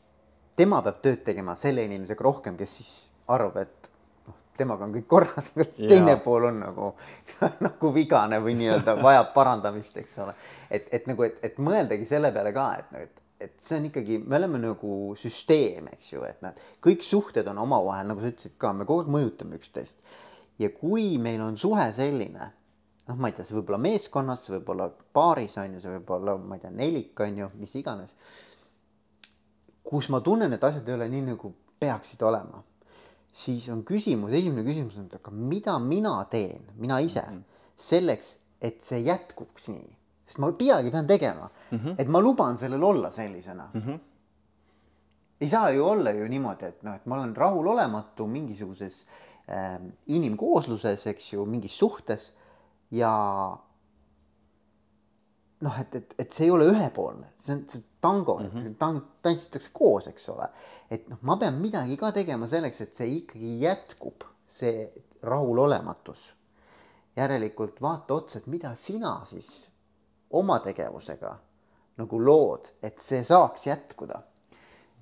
tema peab tööd tegema selle inimesega rohkem, kes siis arvab, et noh, temaga on kõik korras, aga teine pool on nagu nagu vigane või nii-öelda vajab parandamist, eks ole. et, et nagu, et, et mõeldagi selle peale ka, et, et et see on ikkagi, me oleme nagu süsteem, eks ju, et nad kõik suhted on omavahel, nagu sa ütlesid ka, me kogu aeg mõjutame üksteist. ja kui meil on suhe selline, noh, ma ei tea, see võib olla meeskonnas, see võib olla paaris on ju, see võib olla, ma ei tea, nelik on ju, mis iganes. kus ma tunnen, et asjad ei ole nii, nagu peaksid olema, siis on küsimus, esimene küsimus on, et aga mida mina teen, mina ise -hmm. selleks, et see jätkuks nii sest ma midagi pean tegema mm, -hmm. et ma luban sellel olla sellisena mm. -hmm. ei saa ju olla ju niimoodi, et noh, et ma olen rahulolematu mingisuguses äh, inimkoosluses, eks ju, mingis suhtes ja noh, et, et, et see ei ole ühepoolne, see on see tango mm, -hmm. tang-, tantsitakse koos, eks ole. et noh, ma pean midagi ka tegema selleks, et see ikkagi jätkub, see rahulolematus järelikult vaata otsa, et mida sina siis oma tegevusega nagu lood, et see saaks jätkuda.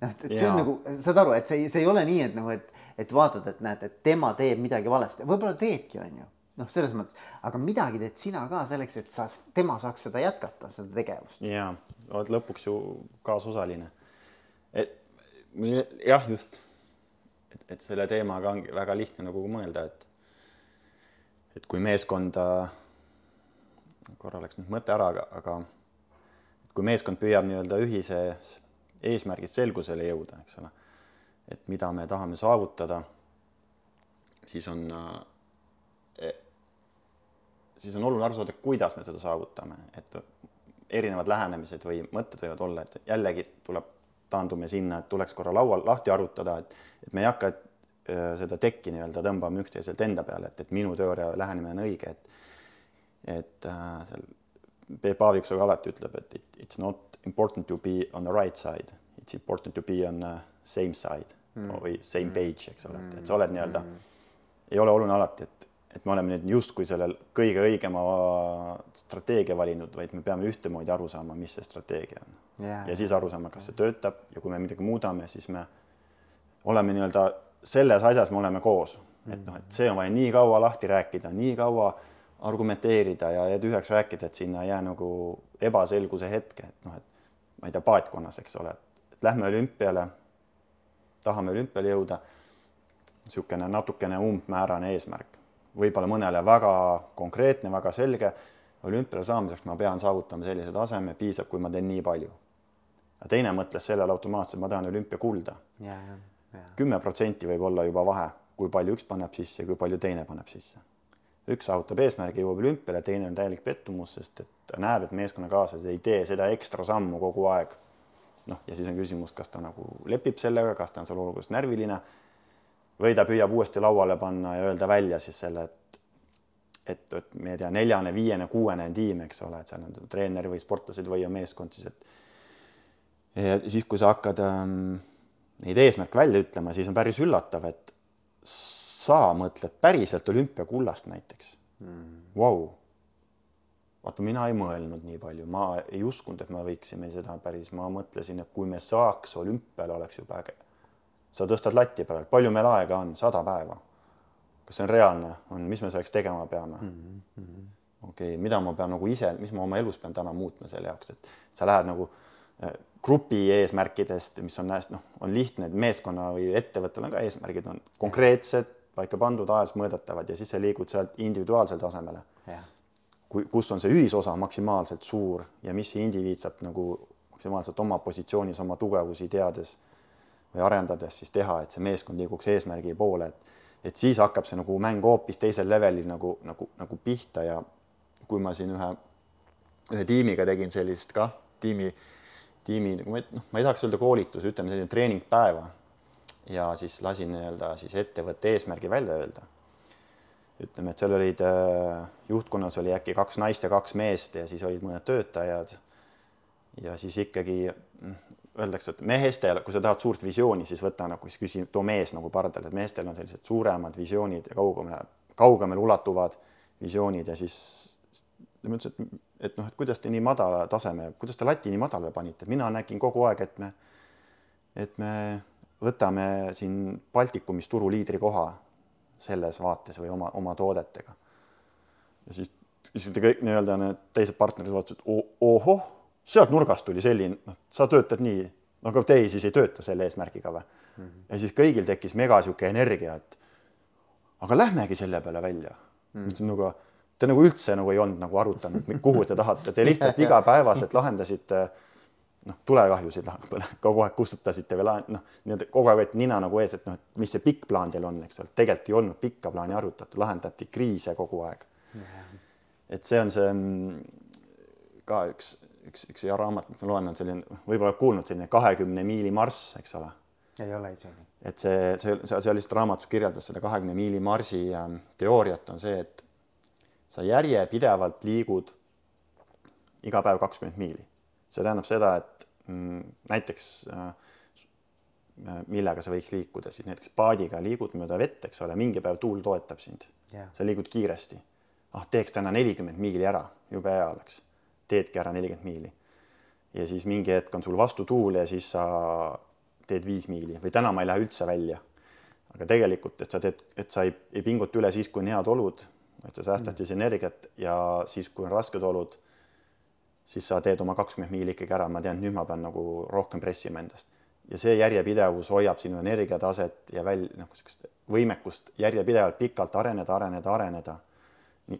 noh, et see on nagu, saad aru, et see ei, see ei ole nii, et nagu, et, et vaatad, et näed, et tema teeb midagi valesti, võib-olla teebki, on ju. noh, selles mõttes, aga midagi teed sina ka selleks, et sa, tema saaks seda jätkata, seda tegevust. ja oled lõpuks ju kaasosaline. et jah, just, et, et selle teemaga ongi väga lihtne nagu mõelda, et et kui meeskonda, korra läks nüüd mõte ära, aga, aga kui meeskond püüab nii-öelda ühises eesmärgis selgusele jõuda, eks ole, et mida me tahame saavutada, siis on äh, siis on oluline aru saada, kuidas me seda saavutame, et erinevad lähenemised või mõtted võivad olla, et jällegi tuleb, taandume sinna, et tuleks korra laual lahti arutada, et, et me ei hakka äh, seda tekki nii-öelda tõmbama üksteiselt enda peale, et, et minu teooria lähenemine on õige, et et äh, seal Peep Aaviksoo alati ütleb, et it, it's not important to be on the right side, it's important to be on the same side mm. või same page, eks ole, et, et sa oled nii-öelda mm., ei ole oluline alati, et, et me oleme nüüd justkui sellel kõige õigema strateegia valinud, vaid me peame ühtemoodi aru saama, mis see strateegia on. Jaa. ja siis aru saama, kas see töötab ja kui me midagi muudame, siis me oleme nii-öelda selles asjas, me oleme koos, et noh, et see on vaja nii kaua lahti rääkida, nii kaua argumenteerida ja, ja tühjaks rääkida, et sinna ei jää nagu ebaselguse hetke, et noh, et ma ei tea, paatkonnas, eks ole, et lähme olümpiale, tahame olümpiale jõuda, niisugune natukene umbmäärane eesmärk, võib-olla mõnele väga konkreetne, väga selge, olümpiale saamiseks ma pean saavutama sellise taseme, piisab, kui ma teen nii palju. ja teine mõtles sellele automaatselt, ma tahan olümpiakulda. kümme protsenti võib olla juba vahe, kui palju üks paneb sisse ja kui palju teine paneb sisse. Üks saavutab eesmärgi, jõuab olümpiale, teine on täielik pettumus, sest et ta näeb, et meeskonnakaaslased ei tee seda ekstra sammu kogu aeg. noh, ja siis on küsimus, kas ta nagu lepib sellega, kas ta on seal olukorras närviline või ta püüab uuesti lauale panna ja öelda välja siis selle, et et, et ma ei tea, neljane, viiene, kuuene on tiim, eks ole, et seal on treener või sportlased või on meeskond siis, et ja siis, kui sa hakkad ähm, neid eesmärke välja ütlema, siis on päris üllatav, et sa mõtled päriselt olümpiakullast näiteks mm.. Vau. vaata, mina ei mõelnud nii palju, ma ei uskunud, et me võiksime seda päris, ma mõtlesin, et kui me saaks olümpiale, oleks jube äge. sa tõstad lati peale, palju meil aega on, sada päeva. kas see on reaalne, on, mis me selleks tegema peame mm -hmm.? okei okay,, mida ma pean nagu ise, mis ma oma elus pean täna muutma selle jaoks, et sa lähed nagu äh, grupi eesmärkidest, mis on hästi, noh, on lihtne, et meeskonna või ettevõttel on ka eesmärgid, on konkreetsed, paika pandud, ajas mõõdetavad ja siis sa liigud sealt individuaalsele tasemele. kui, kus on see ühisosa maksimaalselt suur ja mis see indiviid saab nagu maksimaalselt oma positsioonis oma tugevusi teades või arendades siis teha, et see meeskond liiguks eesmärgi poole, et et siis hakkab see nagu mäng hoopis teisel levelil nagu, nagu, nagu pihta ja kui ma siin ühe, ühe tiimiga tegin sellist kah tiimi tiimi, noh, ma ei tahaks öelda koolitus, ütleme selline treeningpäeva ja siis lasin nii-öelda siis ettevõtte eesmärgi välja öelda. ütleme, et seal olid äh, juhtkonnas oli äkki kaks naist ja kaks meest ja siis olid mõned töötajad. ja siis ikkagi mm, öeldakse, et mehestel, kui sa tahad suurt visiooni, siis võta nagu siis küsi, too mees nagu pardale, et meestel on sellised suuremad visioonid ja kaugemale, kaugemale ulatuvad visioonid ja siis ma ütlesin, et, et noh, et kuidas te nii madala taseme, kuidas te lati nii madalale panite, mina nägin kogu aeg, et me, et me võtame siin Baltikumis turuliidri koha selles vaates või oma, oma toodetega. ja siis, siis kõik nii-öelda need teised partnerid vaatasid, ohoh, sealt nurgast tuli selline, noh, sa töötad nii, no aga teie siis ei tööta selle eesmärgiga või mm? -hmm. ja siis kõigil tekkis mega sihuke energia, et aga lähmegi selle peale välja mm. -hmm. ütlesin nagu te nagu üldse nagu ei olnud nagu arutanud, kuhu te tahate, te lihtsalt igapäevaselt lahendasite noh, tulekahjusid kogu aeg kustutasite või noh, nii-öelda kogu aeg võeti nina nagu ees, et noh, et mis see pikk plaan teil on, eks ole, tegelikult ei olnud pikka plaani arutatud, lahendati kriise kogu aeg. et see on see mm, ka üks, üks, üks hea raamat, mis ma loen, on selline, võib-olla kuulnud selline kahekümne miili marss, eks ole. ei ole isegi. et see, see, see, see lihtsalt raamatus kirjeldas seda kahekümne miili marsi ähm, teooriat on see, et sa järjepidevalt liigud iga päev kakskümmend miili. See tähendab seda, et mm, näiteks äh, millega sa võiks liikuda, siis näiteks paadiga liigud mööda vett, eks ole, mingi päev tuul toetab sind yeah.. sa liigud kiiresti. ah, teeks täna nelikümmend miili ära, jube hea oleks. teedki ära nelikümmend miili. ja siis mingi hetk on sul vastutuul ja siis sa teed viis miili või täna ma ei lähe üldse välja. aga tegelikult, et sa teed, et sa ei, ei pinguta üle siis, kui on head olud, et sa säästad mm. siis energiat ja siis, kui on rasked olud, siis sa teed oma kakskümmend miili ikkagi ära, ma tean, nüüd ma pean nagu rohkem pressima endast ja see järjepidevus hoiab sinu energiataset ja väl-, noh, niisugust võimekust järjepidevalt pikalt areneda, areneda, areneda.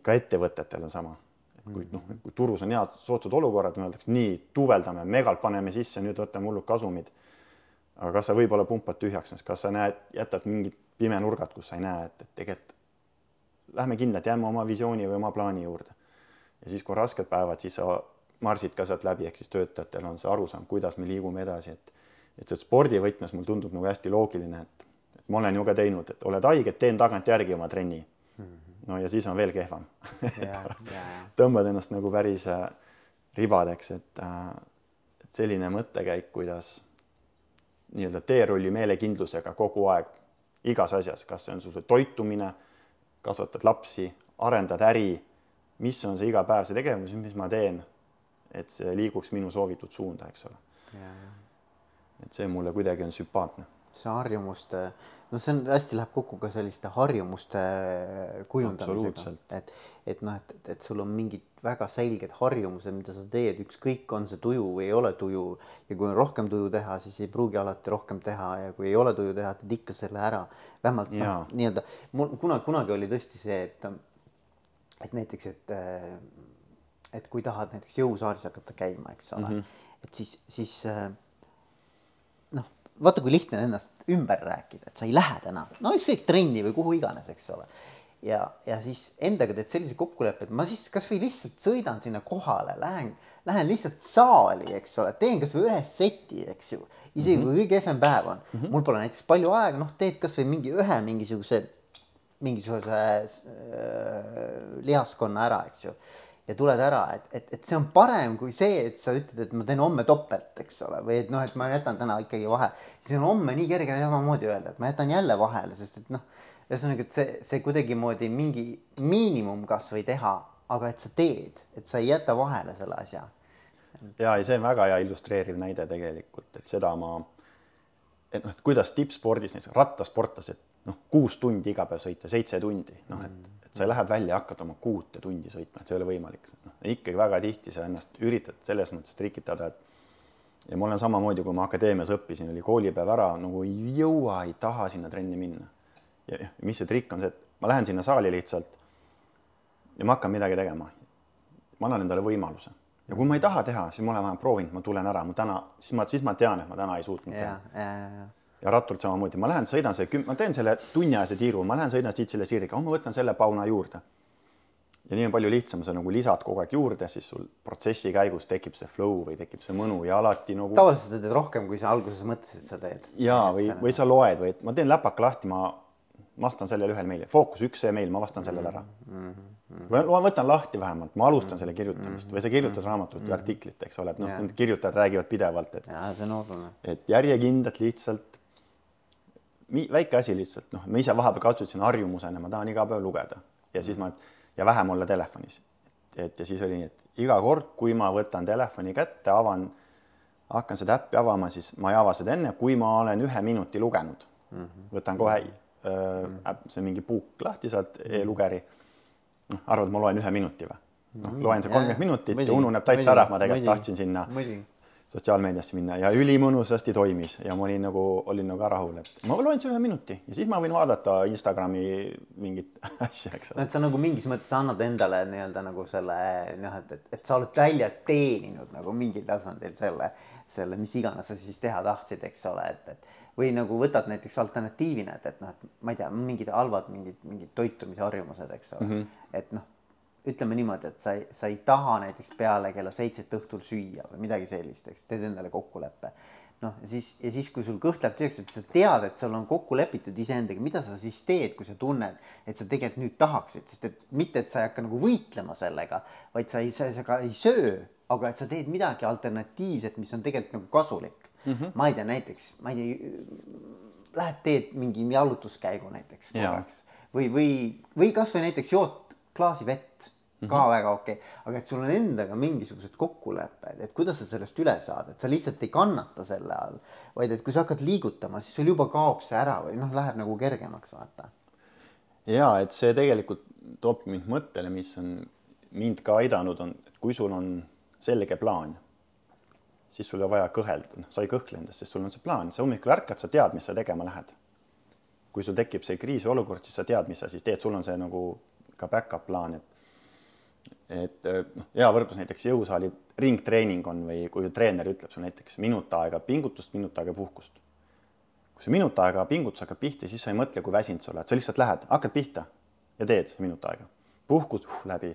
ka ettevõtetel on sama. kui noh, kui turus on head soodsad olukorrad, öeldakse nii, duubeldame, megalt paneme sisse, nüüd võtame hullud kasumid. aga kas sa võib-olla pumpad tühjaks, kas sa näed, jätad mingid pimenurgad, kus sa ei näe, et, et tegelikult lähme kindlalt, jääme oma visiooni või oma plaani juurde. ja siis, kui rasked päevad, siis sa marsid ka sealt läbi, ehk siis töötajatel on see arusaam, kuidas me liigume edasi, et et see spordivõtmes mulle tundub nagu hästi loogiline, et, et ma olen ju ka teinud, et oled haige, teen tagantjärgi oma trenni. -hmm. no ja siis on veel kehvam tõmbad ennast nagu päris äh, ribadeks, et äh,, et selline mõttekäik, kuidas nii-öelda teerulli meelekindlusega kogu aeg igas asjas, kas see on sul toitumine, kasvatad lapsi, arendad äri, mis on see igapäevase tegevus, mis ma teen, et see liiguks minu soovitud suunda, eks ole. Et see mulle kuidagi on sümpaatne. see harjumuste, no see on hästi läheb kokku ka selliste harjumuste kujundamisega, et, et noh, et, et sul on mingid väga selged harjumused, mida sa teed, ükskõik, on see tuju või ei ole tuju. Ja kui on rohkem tuju teha, siis ei pruugi alati rohkem teha. Ja kui ei ole tuju teha, teed ikka selle ära. vähemalt noh, nii-öelda mul kunagi, kunagi oli tõesti see, et, et näiteks, et, et kui tahad näiteks jõusaalis hakata käima, eks ole mm, -hmm. et siis, siis vaata, kui lihtne on ennast ümber rääkida, et sa ei lähe täna, no ükskõik trenni või kuhu iganes, eks ole. ja, ja siis endaga teed sellise kokkuleppe, et ma siis kasvõi lihtsalt sõidan sinna kohale, lähen, lähen lihtsalt saali, eks ole, teen kasvõi ühe seti, eks ju. isegi mm -hmm. kui kõige kehvem päev on mm, -hmm. mul pole näiteks palju aega, noh, teed kasvõi mingi ühe mingisuguse, mingisuguse äh, lihaskonna ära, eks ju ja tuled ära, et, et, et see on parem kui see, et sa ütled, et ma teen homme topelt, eks ole, või et noh, et ma jätan täna ikkagi vahe. siis on homme nii kerge samamoodi öelda, et ma jätan jälle vahele, sest et noh, ühesõnaga, et see, see kuidagimoodi mingi miinimum kasvõi teha, aga et sa teed, et sa ei jäta vahele selle asja. ja, ja see on väga hea illustreeriv näide tegelikult, et seda ma, et noh, et kuidas tippspordis näiteks rattasportlased noh, kuus tundi iga päev sõita, seitse tundi, noh, et sa lähed välja, hakkad oma kuute tundi sõitma, et see ei ole võimalik. noh, ikkagi väga tihti sa ennast üritad selles mõttes trikitada, et ja ma olen samamoodi, kui ma akadeemias õppisin, oli koolipäev ära, nagu ei jõua, ei taha sinna trenni minna. ja mis see trikk on see, et ma lähen sinna saali lihtsalt ja ma hakkan midagi tegema. ma annan endale võimaluse ja kui ma ei taha teha, siis ma olen vähemalt proovinud, ma tulen ära, ma täna, siis ma, siis ma tean, et ma täna ei suutnud teha ja rattult samamoodi, ma lähen sõidan see, ma teen selle tunniajase tiiru, ma lähen sõidan siit selle siiriga, oh ma võtan selle pauna juurde. ja nii on palju lihtsam, sa nagu lisad kogu aeg juurde, siis sul protsessi käigus tekib see flow või tekib see mõnu ja alati nagu. tavaliselt sa teed rohkem, kui sa alguses mõtlesid, et sa teed. ja või, või sa loed või et ma teen läpaka lahti, ma vastan sellele ühele meilile, fookus üks see meil, ma vastan sellele ära mm. -hmm. või ma võtan lahti vähemalt, ma alustan mm -hmm. selle kirjutamist või sa kirjutad raamatut mm -hmm. või artiklit, eks ole, et noh, need kirjutajad räägivad pidevalt, et. ja see on oluline. et järjekindlalt lihtsalt väike asi lihtsalt, noh, ma ise vahepeal kasutasin harjumusena, ma tahan iga päev lugeda ja siis ma ja vähem olla telefonis. et ja siis oli nii, et iga kord, kui ma võtan telefoni kätte, avan, hakkan seda äppi avama, siis ma ei ava seda enne, kui ma olen ühe minuti lugenud mm. -hmm. võtan kohe öö, äpp, see mingi puuk lahti sealt e-lugeri. noh, arvad, ma loen ühe minuti või? noh, loen see kolmkümmend minutit ja ununeb täitsa ära, et ma tegelikult tahtsin sinna sotsiaalmeediasse minna ja ülimõnusasti toimis ja ma olin nagu, olin nagu rahul, et ma loen selle ühe minuti ja siis ma võin vaadata Instagrami mingit asja, eks ole. no et sa nagu mingis mõttes annad endale nii-öelda nagu selle noh, et, et, et sa oled välja teeninud nagu mingil tasandil selle, selle, mis iganes sa siis teha tahtsid, eks ole, et, et või nagu võtad näiteks alternatiivina, et, et noh, et ma ei tea, mingid halvad mingid, mingid toitumisharjumused, eks ole mm, -hmm. et noh ütleme niimoodi, et sa ei, sa ei taha näiteks peale kella seitset õhtul süüa või midagi sellist, eks teed endale kokkuleppe. noh, ja siis, ja siis, kui sul kõht läheb tühjaks, et sa tead, et sul on kokku lepitud iseendaga, mida sa siis teed, kui sa tunned, et sa tegelikult nüüd tahaksid, sest et mitte, et sa ei hakka nagu võitlema sellega, vaid sa ei, sa, sa ka ei söö, aga et sa teed midagi alternatiivset, mis on tegelikult nagu kasulik mm. -hmm. ma ei tea, näiteks, ma ei tea, lähed teed mingi jalutuskäigu näiteks korraks või, või, või kasvõi näiteks jood klaasi vett ka mm -hmm. väga okei okay., aga et sul on endaga mingisugused kokkulepped, et kuidas sa sellest üle saad, et sa lihtsalt ei kannata selle all, vaid et kui sa hakkad liigutama, siis sul juba kaob see ära või noh, läheb nagu kergemaks, vaata. ja et see tegelikult toob mind mõttele, mis on mind ka aidanud, on, et kui sul on selge plaan, siis sul ei ole vaja kõhelda, noh, sa ei kõhkle endast, sest sul on see plaan, sa hommikul ärkad, sa tead, mis sa tegema lähed. kui sul tekib see kriisiolukord, siis sa tead, mis sa siis teed, sul on see nagu ka back-up plaan, et et noh, hea võrdlus näiteks jõusaali ringtreening on või kui treener ütleb sulle näiteks minut aega pingutust, minut aega puhkust. kui see minut aega pingutus hakkab pihta, siis sa ei mõtle, kui väsinud sa oled, sa lihtsalt lähed, hakkad pihta ja teed minut aega. puhkus uh, läbi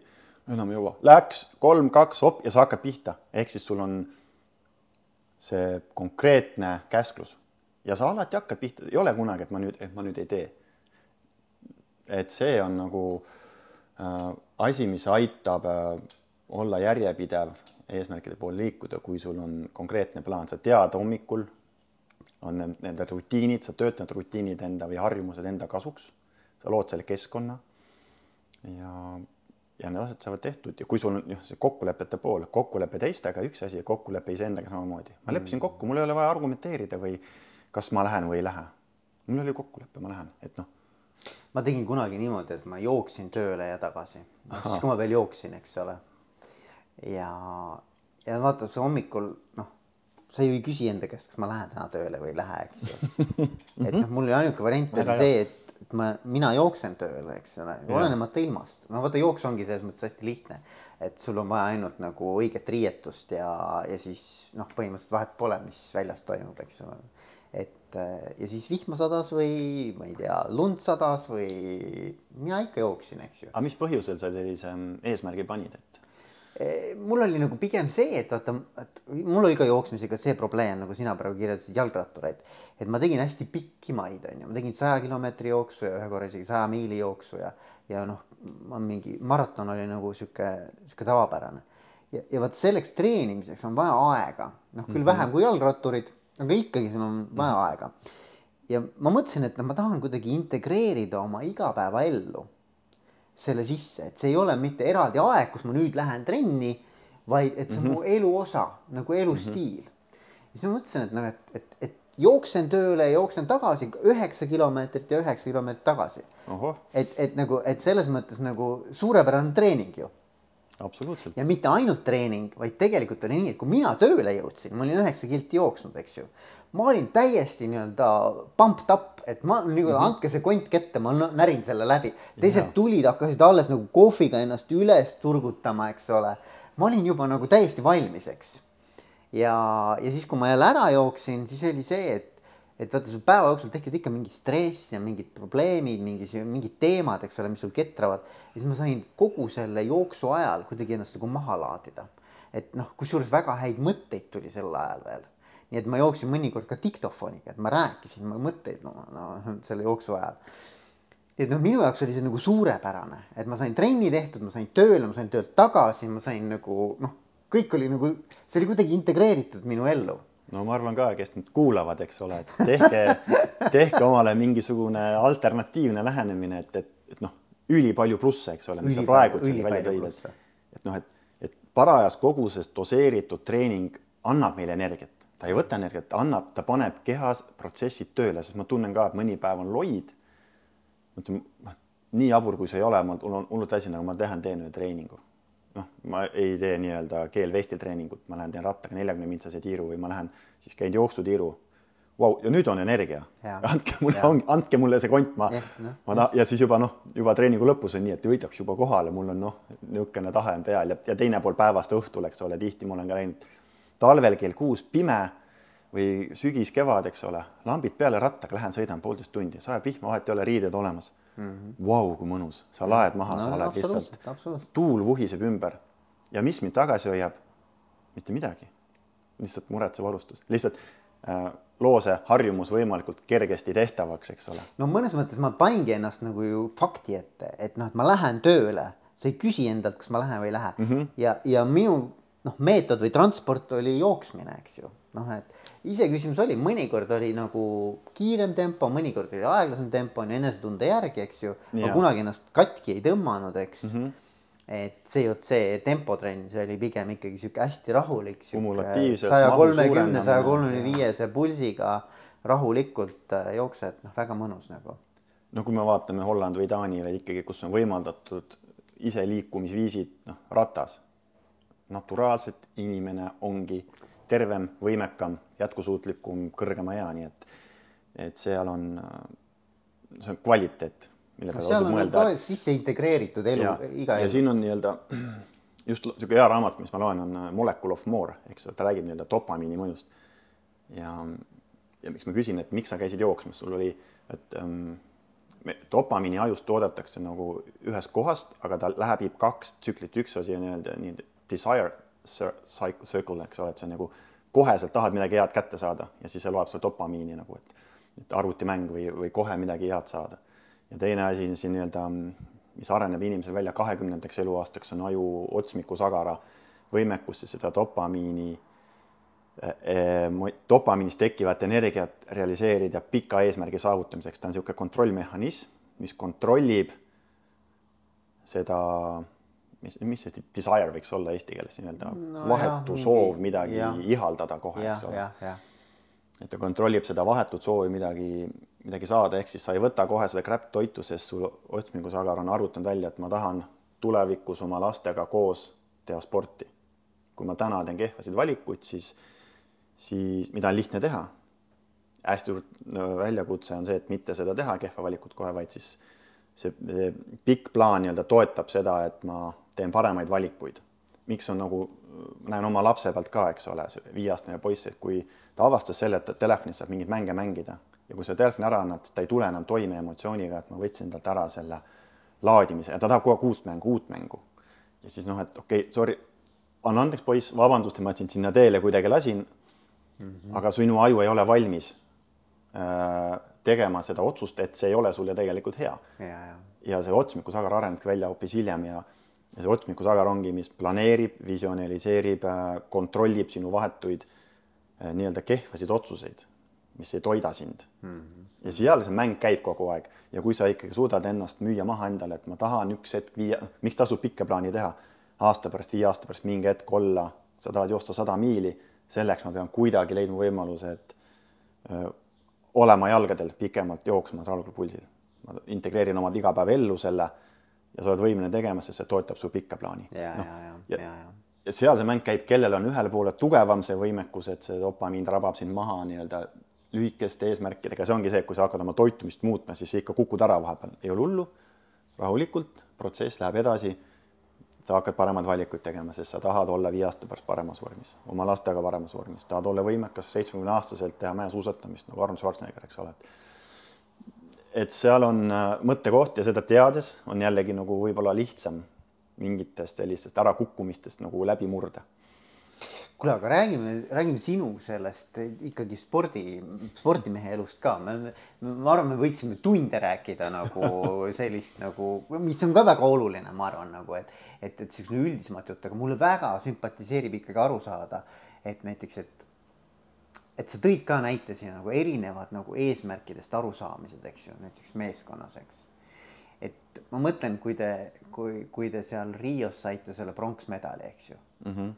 enam ei jõua, läks kolm, kaks, hopp ja sa hakkad pihta, ehk siis sul on see konkreetne käsklus ja sa alati hakkad pihta, ei ole kunagi, et ma nüüd, et ma nüüd ei tee. et see on nagu äh, asi, mis aitab äh, olla järjepidev eesmärkide poole liikuda, kui sul on konkreetne plaan, sa tead hommikul on need, need rutiinid, sa töötad rutiinid enda või harjumused enda kasuks, sa lood selle keskkonna ja ja need asjad saavad tehtud ja kui sul on jah, see kokkulepete pool, kokkulepe teistega üks asi ja kokkulepe iseendaga samamoodi. ma leppisin kokku, mul ei ole vaja argumenteerida või kas ma lähen või ei lähe. mul oli kokkulepe, ma lähen, et noh. Ma tegin kunagi niimoodi, et ma jooksin tööle ja tagasi, siis kui ma veel jooksin, eks ole. ja, ja vaata, see hommikul noh, sa ju ei küsi enda käest, kas ma lähen täna tööle või ei lähe, eks ju. et noh, mul ainuke variant oli see, et et ma, mina jooksen tööle, eks ole, olenemata ilmast. no vaata, jooks ongi selles mõttes hästi lihtne, et sul on vaja ainult nagu õiget riietust ja, ja siis noh, põhimõtteliselt vahet pole, mis väljas toimub, eks ole. Et ja siis vihma sadas või ma ei tea, lund sadas või mina ikka jooksin, eks ju. aga mis põhjusel sa sellise eesmärgi panid, et? Eh, mul oli nagu pigem see, et vaata, et mul oli ka jooksmisega see probleem, nagu sina praegu kirjeldasid jalgrattureid, et ma tegin hästi pikki maid, onju, ma tegin saja kilomeetri jooksu ja ühe korra isegi saja miili jooksu ja, ja noh, ma mingi maraton oli nagu sihuke, sihuke tavapärane. ja, ja vot selleks treenimiseks on vaja aega, noh küll mm -hmm. vähem kui jalgratturid, aga ikkagi sul on vaja mm -hmm. aega. ja ma mõtlesin, et noh, ma tahan kuidagi integreerida oma igapäevaellu selle sisse, et see ei ole mitte eraldi aeg, kus ma nüüd lähen trenni, vaid et see on mm -hmm. mu elu osa nagu elustiil mm. -hmm. ja siis ma mõtlesin, et noh, et, et, et jooksen tööle ja jooksen tagasi üheksa kilomeetrit ja üheksa kilomeetrit tagasi. et, et nagu, et selles mõttes nagu suurepärane treening ju absoluutselt. ja mitte ainult treening, vaid tegelikult oli nii, et kui mina tööle jõudsin, ma olin üheksa kilti jooksnud, eks ju. ma olin täiesti nii-öelda pumped up, et ma nagu mm -hmm. andke see kont kätte, ma närin selle läbi. teised ja. tulid, hakkasid alles nagu kohviga ennast üles turgutama, eks ole. ma olin juba nagu täiesti valmis, eks. ja, ja siis, kui ma jälle ära jooksin, siis oli see, et et vaata, sul päeva jooksul tekivad ikka mingi stress ja mingid probleemid, mingi, mingid teemad, eks ole, mis sul ketravad. ja siis ma sain kogu selle jooksu ajal kuidagi ennast nagu maha laadida. et noh, kusjuures väga häid mõtteid tuli sel ajal veel. nii et ma jooksin mõnikord ka diktofoniga, et ma rääkisin ma mõtteid no, no selle jooksu ajal. et noh, minu jaoks oli see nagu suurepärane, et ma sain trenni tehtud, ma sain tööle, ma sain töölt tagasi, ma sain nagu noh, kõik oli nagu, see oli kuidagi integreeritud minu ellu no ma arvan ka, kes nüüd kuulavad, eks ole, et tehke, tehke omale mingisugune alternatiivne lähenemine, et, et, et noh, ülipalju plusse, eks ole, mis sa praegu välja tõid, et, et noh, et, et parajas koguses doseeritud treening annab meile energiat, ta ei võta energiat, ta annab, ta paneb kehas protsessid tööle, sest ma tunnen ka, et mõni päev on loid. nii jabur, kui see ei ole, mul on hullult väsinud, aga ma lähen teen ühe treeningu noh, ma ei tee nii-öelda keelvestil treeningut, ma lähen teen rattaga neljakümne mintsase tiiru või ma lähen siis käin jooksutiiru wow,. ja nüüd on energia. andke mulle, andke mulle see kont, ma, no, ma ta, ja siis juba noh, juba treeningu lõpus on nii, et võidaks juba kohale, mul on noh, niisugune tahe on peal ja, ja teine pool päevast õhtul, eks ole, tihti ma olen ka läinud talvel kell kuus pime või sügis-kevad, eks ole, lambid peale rattaga, lähen sõidan poolteist tundi, sajab vihma, vahet ei ole, riided olemas mm. -hmm. Vau, kui mõnus, sa laed maha no,, sa oled lihtsalt, tuul vuhiseb ümber ja mis mind tagasi hoiab? mitte midagi, lihtsalt muretsev varustus, lihtsalt äh, loo see harjumus võimalikult kergesti tehtavaks, eks ole. no mõnes mõttes ma paningi ennast nagu ju fakti ette, et noh, et ma lähen tööle, sa ei küsi endalt, kas ma lähen või ei lähe mm -hmm. ja, ja minu noh, meetod või transport oli jooksmine, eks ju. noh, et iseküsimus oli, mõnikord oli nagu kiirem tempo, mõnikord oli aeglasem tempo on ju enesetunde järgi, eks ju. ma kunagi ennast katki ei tõmmanud, eks mm. -hmm et COC tempotrenn, see oli pigem ikkagi sihuke hästi rahulik. saja kolmekümne, saja kolmekümne viiese pulsiga rahulikult äh, jooksed, noh, väga mõnus nagu. no kui me vaatame Holland või Taani veel ikkagi, kus on võimaldatud iseliikumisviisid, noh, ratas naturaalselt inimene ongi tervem, võimekam, jätkusuutlikum, kõrgema ea, nii et, et seal on, see on kvaliteet, mille peale tasub mõelda. sisse integreeritud elu, iga elu. ja siin on nii-öelda just niisugune hea raamat, mis ma loen, on äh, Molecule of More, eks ju, ta räägib nii-öelda dopamiini mõjust. ja, ja miks ma küsin, et miks sa käisid jooksmas, sul oli, et ähm, dopamiini ajus toodetakse nagu ühest kohast, aga ta läbib kaks tsüklit, üks asi on nii-öelda nii desire circle, eks ole, et see on nagu koheselt tahad midagi head kätte saada ja siis see loeb sulle dopamiini nagu, et, et arvutimäng või, või kohe midagi head saada. ja teine asi on siin nii-öelda, mis areneb inimesel välja kahekümnendaks eluaastaks, on aju otsmikusagara võimekus seda dopamiini eh,, dopamiinist tekkivat energiat realiseerida pika eesmärgi saavutamiseks, ta on niisugune kontrollmehhanism, mis kontrollib seda mis, mis see desire võiks olla eesti keeles nii-öelda no, vahetu jah, soov midagi ja. ihaldada kohe, eks ole. et ta kontrollib seda vahetut soovi midagi, midagi saada, ehk siis sa ei võta kohe seda crap toitu, sest sul otsmingusagar on arvutanud välja, et ma tahan tulevikus oma lastega koos teha sporti. kui ma täna teen kehvasid valikuid, siis, siis mida on lihtne teha. hästi suur väljakutse on see, et mitte seda teha, kehva valikut kohe, vaid siis see, see pikk plaan nii-öelda toetab seda, et ma teen paremaid valikuid. miks on nagu, näen oma lapse pealt ka, eks ole, see viieaastane poiss, et kui ta avastas selle, et telefonis saab mingeid mänge mängida ja kui sa telefoni ära annad, ta ei tule enam toime emotsiooniga, et ma võtsin talt ära selle laadimise ja ta tahab kogu aeg uut mängu, uut mängu. ja siis noh, et okei okay,, sorry, anna andeks, poiss, vabandust, et ma sind sinna teele kuidagi lasin mm. -hmm. aga sinu aju ei ole valmis äh, tegema seda otsust, et see ei ole sulle tegelikult hea. ja see otsmikusagar arenebki välja hoopis hiljem ja ja see otsmikusagar ongi, mis planeerib, visionaliseerib, äh, kontrollib sinu vahetuid äh, nii-öelda kehvasid otsuseid, mis ei toida sind mm. -hmm. ja seal see mäng käib kogu aeg ja kui sa ikkagi suudad ennast müüa maha endale, et ma tahan üks hetk viia, miks tasub pikka plaani teha, aasta pärast, viie aasta pärast mingi hetk olla, sa tahad joosta sada miili, selleks ma pean kuidagi leidma võimaluse, et öö, äh, olema jalgadel pikemalt jooksma rahulikul pulsil. ma integreerin omad igapäevaellu selle ja sa oled võimeline tegema, sest see toetab su pikka plaani. ja no,, ja, ja, ja, ja. ja. seal see mäng käib, kellel on ühele poole tugevam see võimekus, et see dopamiin rabab sind maha nii-öelda lühikeste eesmärkidega, see ongi see, et kui sa hakkad oma toitumist muutma, siis ikka kukud ära vahepeal, ei ole hullu, rahulikult, protsess läheb edasi. sa hakkad paremaid valikuid tegema, sest sa tahad olla viie aasta pärast paremas vormis, oma lastega paremas vormis, tahad olla võimekas seitsmekümne aastaselt teha mäesuusatamist nagu Arnold Schwarzenegger, eks ole. et seal on äh, mõttekoht ja seda teades on jällegi nagu võib-olla lihtsam mingitest sellistest ärakukkumistest nagu läbi murda. kuule, aga räägime, räägime sinu sellest ikkagi spordi, spordimehe elust ka. me, ma arvan, me võiksime tunde rääkida nagu sellist nagu, mis on ka väga oluline, ma arvan nagu, et, et, et siukene üldisemat juttu, aga mulle väga sümpatiseerib ikkagi aru saada, et näiteks, et et sa tõid ka näite siin nagu erinevad nagu eesmärkidest arusaamised, eks ju, näiteks meeskonnas, eks. et ma mõtlen, kui te, kui, kui te seal Rios saite selle pronksmedali, eks ju mm. -hmm.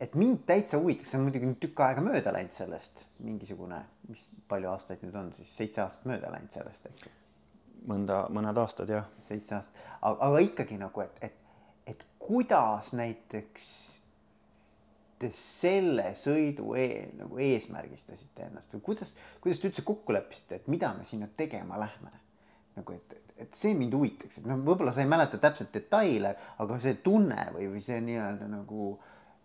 et mind täitsa huvitaks, see on muidugi nüüd tükk aega mööda läinud sellest, mingisugune, mis palju aastaid nüüd on siis, seitse aastat mööda läinud sellest, eks ju. mõnda, mõned aastad jah. seitse aastat, aga ikkagi nagu, et, et, et kuidas näiteks te selle sõidu eel nagu eesmärgistasite ennast või kuidas, kuidas te üldse kokku leppisite, et mida me sinna tegema lähme? nagu et, et, et see mind huvitaks, et noh, võib-olla sa ei mäleta täpselt detaile, aga see tunne või, või see nii-öelda nagu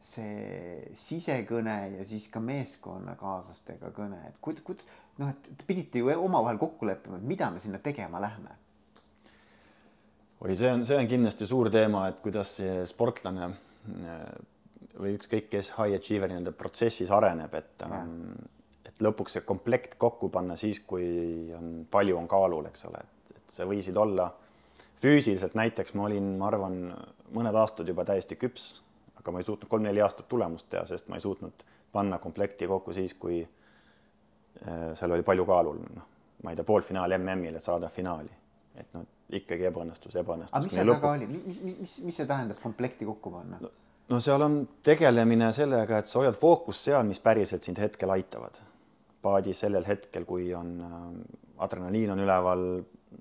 see sisekõne ja siis ka meeskonnakaaslastega kõne, et kuid-, kuid-, noh, et te pidite ju omavahel kokku leppima, et mida me sinna tegema lähme. oi, see on, see on kindlasti suur teema, et kuidas sportlane või ükskõik kes high achiever nii-öelda protsessis areneb, et ähm, et lõpuks see komplekt kokku panna siis, kui on palju on kaalul, eks ole, et, et sa võisid olla füüsiliselt näiteks ma olin, ma arvan, mõned aastad juba täiesti küps, aga ma ei suutnud kolm-neli aastat tulemust teha, sest ma ei suutnud panna komplekti kokku siis, kui äh, seal oli palju kaalul, noh, ma ei tea, poolfinaal MM-il, et saada finaali. et noh, ikkagi ebaõnnestus, ebaõnnestus. aga mis seal taga oli, mis, mis, mis see tähendab komplekti kokku panna no,? No seal on tegelemine sellega, et sa hoiad fookust seal, mis päriselt sind hetkel aitavad. paadis sellel hetkel, kui on äh, adrenaliin on üleval,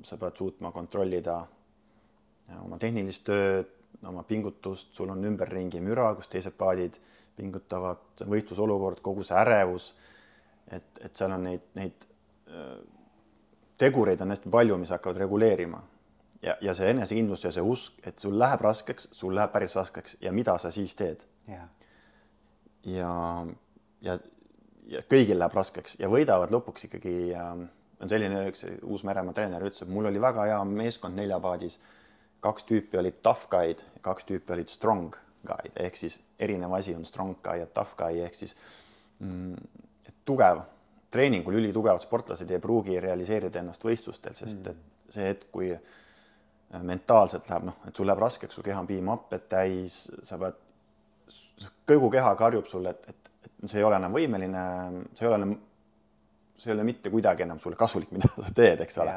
sa pead suutma kontrollida äh, oma tehnilist tööd, oma pingutust, sul on ümberringi müra, kus teised paadid pingutavad, võistlusolukord, kogu see ärevus. et, et seal on neid, neid äh, tegureid on hästi palju, mis hakkavad reguleerima ja, ja see enesekindlus ja see usk, et sul läheb raskeks, sul läheb päris raskeks ja mida sa siis teed. ja, ja, ja, ja kõigil läheb raskeks ja võidavad lõpuks ikkagi äh, on selline üks Uus-Meremaa treener ütles, et mul oli väga hea meeskond neljapaadis. kaks tüüpi olid tough guy'd, kaks tüüpi olid strong guy'd ehk siis erinev asi on strong guy ja tough guy ehk siis mm, tugev treeningul ülitugevad sportlased ei pruugi realiseerida ennast võistlustel, sest mm. et see hetk, kui mentaalselt läheb, noh, et sul läheb raskeks, su keha on piimhapped täis, sa pead, kogu keha karjub sulle, et, et, et see ei ole enam võimeline, see ei ole enam, see ei ole mitte kuidagi enam sulle kasulik, mida sa teed, eks ole.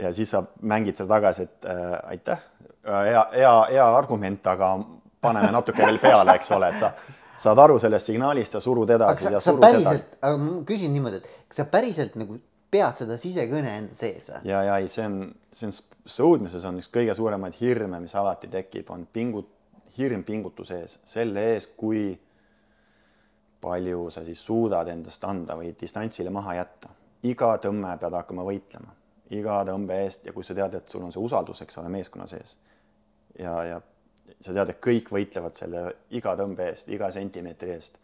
ja siis sa mängid seal tagasi, et äh, aitäh, hea, hea, hea argument, aga paneme natuke veel peale, eks ole, et sa saad aru sellest signaalist ja surud edasi sa, ja surud edasi. aga ma küsin niimoodi, et kas sa päriselt nagu pead seda sisekõne enda sees või? ja, ja ei, see on, see on sõudmises on üks kõige suuremaid hirme, mis alati tekib, on pingut-, hirm pingutuse ees, selle ees, kui palju sa siis suudad endast anda või distantsile maha jätta. iga tõmme pead hakkama võitlema, iga tõmbe eest ja kui sa tead, et sul on see usaldus, eks ole, meeskonna sees ja, ja sa tead, et kõik võitlevad selle iga tõmbe eest, iga sentimeetri eest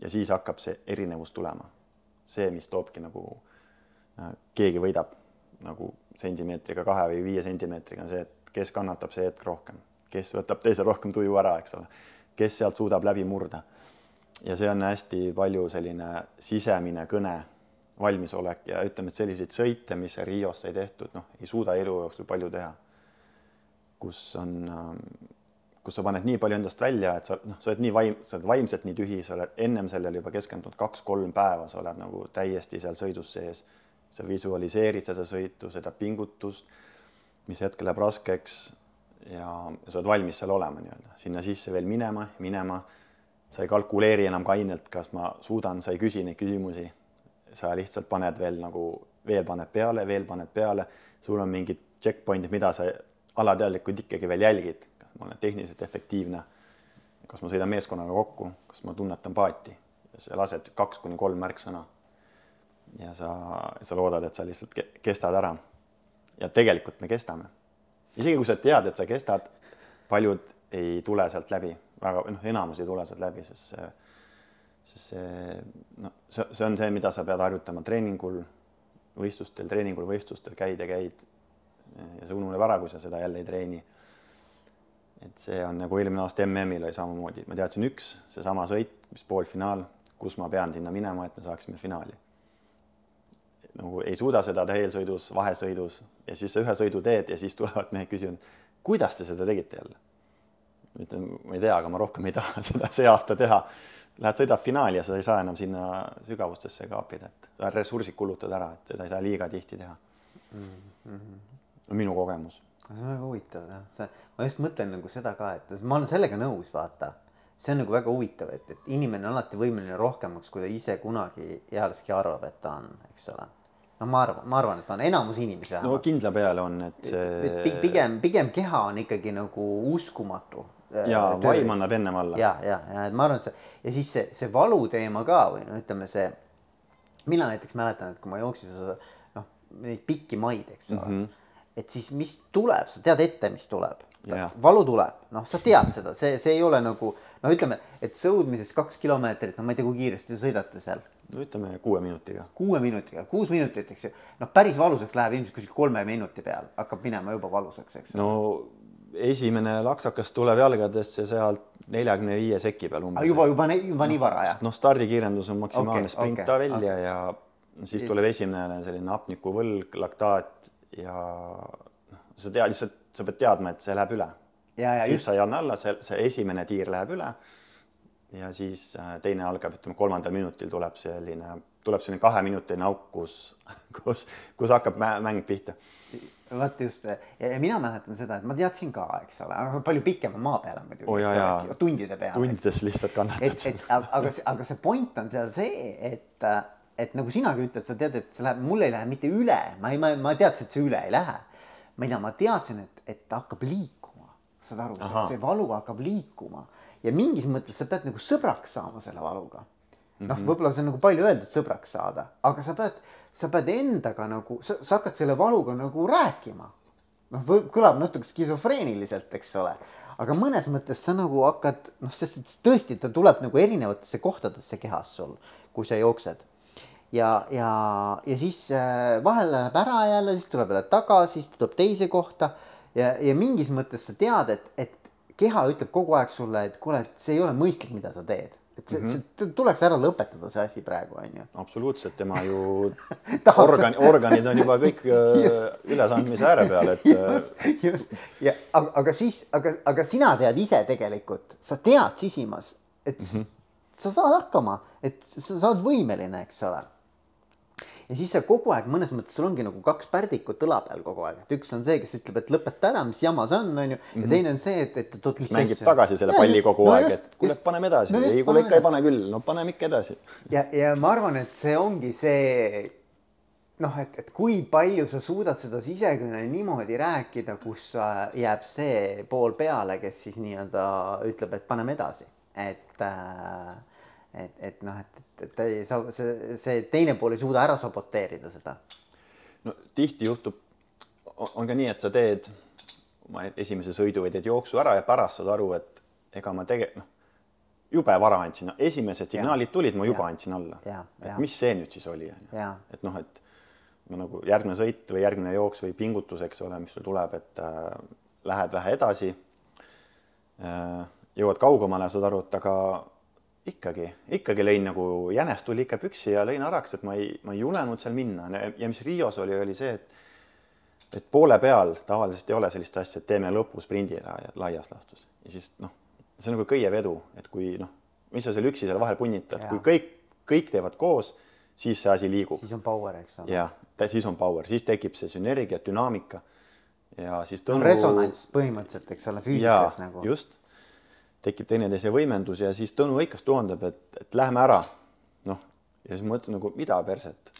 ja siis hakkab see erinevus tulema. see, mis toobki nagu keegi võidab nagu sentimeetriga, kahe või viie sentimeetriga, on see, et kes kannatab see hetk rohkem, kes võtab teisel rohkem tuju ära, eks ole, kes sealt suudab läbi murda. ja see on hästi palju selline sisemine kõne, valmisolek ja ütleme, et selliseid sõite, mis Rios sai tehtud, noh, ei suuda elu jooksul palju teha. kus on äh, kus sa paned nii palju endast välja, et sa noh, sa oled nii vaim, sa oled vaimselt nii tühi, sa oled ennem sellele juba keskendunud kaks-kolm päeva, sa oled nagu täiesti seal sõidus sees. Sa visualiseerid seda sõitu, seda pingutust, mis hetkel läheb raskeks ja sa oled valmis seal olema nii-öelda, sinna sisse veel minema, minema. sa ei kalkuleeri enam kainelt, kas ma suudan, sa ei küsi neid küsimusi. sa lihtsalt paned veel nagu, veel paned peale, veel paned peale, sul on mingid checkpoint'id, mida sa alateadlikult ikkagi veel jälgid ma olen tehniliselt efektiivne. kas ma sõidan meeskonnaga kokku, kas ma tunnetan paati ja sa lased kaks kuni kolm märksõna. Ja sa, sa loodad, et sa lihtsalt kestad ära. ja tegelikult me kestame. isegi kui sa tead, et sa kestad, paljud ei tule sealt läbi, väga noh, enamus ei tule sealt läbi, sest see, sest see noh, see, see on see, mida sa pead harjutama treeningul, võistlustel, treeningul, võistlustel käid ja käid. ja see ununeb ära, kui sa seda jälle ei treeni et see on nagu eelmine aasta MM-il oli samamoodi, ma teadsin üks, seesama sõit, mis poolfinaal, kus ma pean sinna minema, et me saaksime finaali. Nagu ei suuda seda eelsõidus, vahesõidus ja siis sa ühe sõidu teed ja siis tulevad mehed küsivad, kuidas te seda tegite jälle? ütlen, ma ei tea, aga ma rohkem ei taha seda see aasta teha. Lähed sõidad finaali ja sa ei saa enam sinna sügavustesse kaapida, et sa ressursid kulutad ära, et seda ei saa liiga tihti teha mm. -hmm. minu kogemus see on väga huvitav jah, see, ma just mõtlen nagu seda ka, et ma olen sellega nõus, vaata. see on nagu väga huvitav, et, et inimene on alati võimeline rohkemaks, kui ta ise kunagi ealeski arvab, et ta on, eks ole. No ma arvan, ma arvan, et on enamus inimesi vähemalt. no kindla peale on, et see. pigem, pigem keha on ikkagi nagu uskumatu. Äh, ja vaim annab ennem alla. ja, ja, ja et ma arvan, et see ja siis see, see valu teema ka või no ütleme, see. mina näiteks mäletan, et kui ma jooksin seda noh, neid pikki maid, eks ole mm. -hmm et siis mis tuleb, sa tead ette, mis tuleb. valu tuleb, noh, sa tead seda, see, see ei ole nagu no ütleme, et sõudmises kaks kilomeetrit, no ma ei tea, kui kiiresti te sõidate seal. no ütleme kuue minutiga. kuue minutiga, kuus minutit, eks ju. noh, päris valusaks läheb ilmselt kuskil kolme minuti peal, hakkab minema juba valusaks, eks. no esimene laksakas tuleb jalgadesse sealt neljakümne viie seki peal umbes. juba, juba, juba no, nii vara, jah? noh, stardikiirendus on maksimaalne okay, sprint okay, välja okay. ja siis tuleb esimene selline hapnikuvõlg, laktaat ja noh, sa tead lihtsalt sa pead teadma, et see läheb üle. Siis just. sa ei anna alla, see, see esimene tiir läheb üle. ja siis äh, teine algab, ütleme kolmandal minutil tuleb selline, tuleb selline kaheminutiline auk, kus, kus, kus hakkab mäng pihta vot just mina mäletan seda, et ma teadsin ka, eks ole, aga palju pikema maa peale muidugi oh,, tundide peale. tundides lihtsalt kannatad. et, et aga, aga see point on seal see, et, et nagu sinagi ütled, sa tead, et see läheb, mul ei lähe mitte üle, ma ei, ma, ma teadsin, et see üle ei lähe. mida ma teadsin, et, et ta hakkab liikuma, saad aru, see valu hakkab liikuma ja mingis mõttes sa pead nagu sõbraks saama selle valuga. noh, mhm. võib-olla see on nagu palju öeldud sõbraks saada, aga sa pead sa pead endaga nagu, sa, sa hakkad selle valuga nagu rääkima. noh, kõlab natuke skisofreeniliselt, eks ole, aga mõnes mõttes sa nagu hakkad noh, sest et tõesti, ta tuleb nagu erinevatesse kohtadesse kehas sul, kui sa jooksed. ja, ja, ja siis äh, vahel läheb ära jälle, siis tuleb jälle tagasi, siis tuleb teise kohta ja, ja mingis mõttes sa tead, et, et keha ütleb kogu aeg sulle, et kuule, et see ei ole mõistlik, mida sa teed et see mm, -hmm. see tuleks ära lõpetada, see asi praegu on ju. absoluutselt, tema ju organ, organid on juba kõik äh, ülesandmise ääre peal, et. just, just ja aga, aga siis, aga, aga sina tead ise tegelikult, sa tead sisimas, et mm -hmm. sa saad hakkama, et sa saad võimeline, eks ole ja siis sa kogu aeg mõnes mõttes sul ongi nagu kaks pärdikut õla peal kogu aeg, et üks on see, kes ütleb, et lõpeta ära, mis jama see on, on ju, ja -hmm. teine on see, et, et tood mis mängib tagasi selle palli kogu no, aeg, et kuule, paneme edasi. No, ei, kuule ikka ei pane küll, no paneme ikka edasi. ja, ja ma arvan, et see ongi see noh, et, et kui palju sa suudad seda sisekõne niimoodi rääkida, kus jääb see pool peale, kes siis nii-öelda ütleb, et paneme edasi, et äh, et, et noh, et, et, ta ei saa, see, see teine pool ei suuda ära saboteerida seda. no tihti juhtub, on ka nii, et sa teed oma esimese sõidu või teed jooksu ära ja pärast saad aru, et ega ma tege-, noh, jube vara andsin, esimesed signaalid tulid, ma juba ja. andsin alla. et mis see nüüd siis oli, on ju. et noh, et no nagu järgmine sõit või järgmine jooks või pingutus, eks ole, mis sul tuleb, et äh, lähed vähe edasi äh,, jõuad kaugemale, saad aru, et aga ikkagi, ikkagi lõin nagu, jänes tuli ikka püksi ja lõin araks, et ma ei, ma ei julenud seal minna ja mis Rios oli, oli see, et et poole peal tavaliselt ei ole sellist asja, et teeme lõpusprindi laias laastus ja siis noh, see on nagu köiev edu, et kui noh, mis sa seal üksi seal vahel punnitad, kui kõik, kõik teevad koos, siis see asi liigub. siis on power, eks ole. jah, siis on power, siis tekib see sünergia, dünaamika ja siis tõnu.... resonants põhimõtteliselt, eks ole, füüsikas ja, nagu. just tekib teineteise võimendus ja siis Tõnu Õikas tuhandab, et, et lähme ära. noh, ja siis ma mõtlen nagu, mida perset.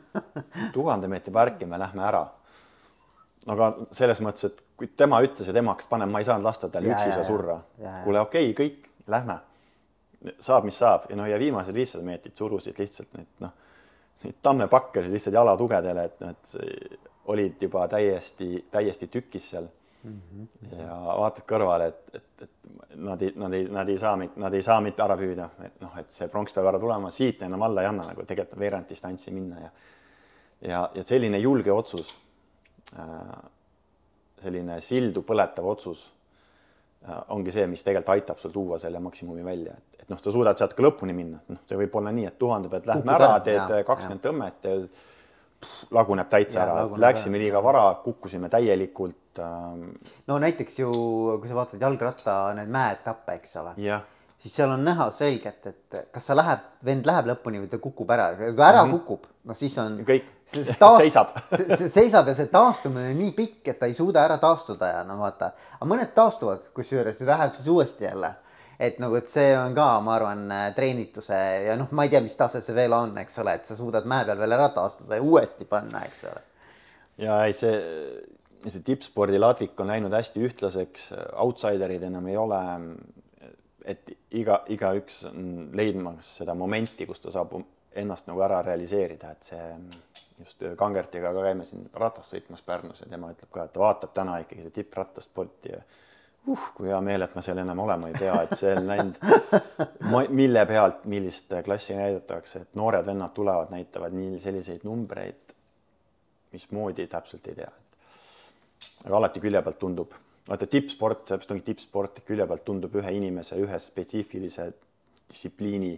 tuhande meetri parkime, lähme ära. aga selles mõttes, et kui tema ütles ja tema hakkas panema, ma ei saanud lasta tal üksi seal surra. kuule, okei okay,, kõik, lähme. saab, mis saab ja noh, ja viimased viissada meetrit surusid lihtsalt neid noh, neid tammepakke lihtsalt jalatugedele, et et olid juba täiesti, täiesti tükis seal mm. -hmm. ja vaatad kõrvale, et, et, et nad ei, nad ei, nad ei saa, nad ei saa mitte ära püüda, et noh, et see pronks peab ära tulema, siit enam alla ei anna, nagu tegelikult on veerand distantsi minna ja ja, ja selline julge otsus, äh, selline sildu põletav otsus äh, ongi see, mis tegelikult aitab sul tuua selle maksimumi välja, et, et noh, sa suudad sealt ka lõpuni minna, noh, see võib olla nii, et tuhande pealt lähme ära, teed kakskümmend tõmmet ja laguneb täitsa ära, et läksime liiga vara, kukkusime täielikult. Ähm, no näiteks ju, kui sa vaatad jalgratta need mäeetappe, eks ole, siis seal on näha selgelt, et kas sa läheb, vend läheb lõpuni või ta kukub ära, kui ära mm -hmm. kukub, noh siis on. kõik taast, seisab see, seisab ja see taastumine on nii pikk, et ta ei suuda ära taastuda ja no vaata, aga mõned taastuvad, kusjuures lähevad siis uuesti jälle et nagu, et see on ka, ma arvan, treenituse ja noh, ma ei tea, mis tase see veel on, eks ole, et sa suudad mäe peal veel ära taastada ja uuesti panna, eks ole. ja ei, see, see tippspordi ladvik on läinud hästi ühtlaseks, outsiderid enam ei ole. et iga, igaüks on leidmas seda momenti, kus ta saab ennast nagu ära realiseerida, et see just Kangertiga ka käime siin ratast sõitmas Pärnus ja tema ütleb ka, et ta vaatab täna ikkagi seda tipprattasporti ja uh, kui hea meel, et ma seal enam olema ei pea, et see on läinud, mille pealt, millist klassi näidatakse, et noored vennad tulevad, näitavad nii selliseid numbreid, mismoodi täpselt ei tea. aga alati külje pealt tundub, vaata tippsport, sellepärast ongi tippsport, külje pealt tundub ühe inimese ühe spetsiifilise distsipliini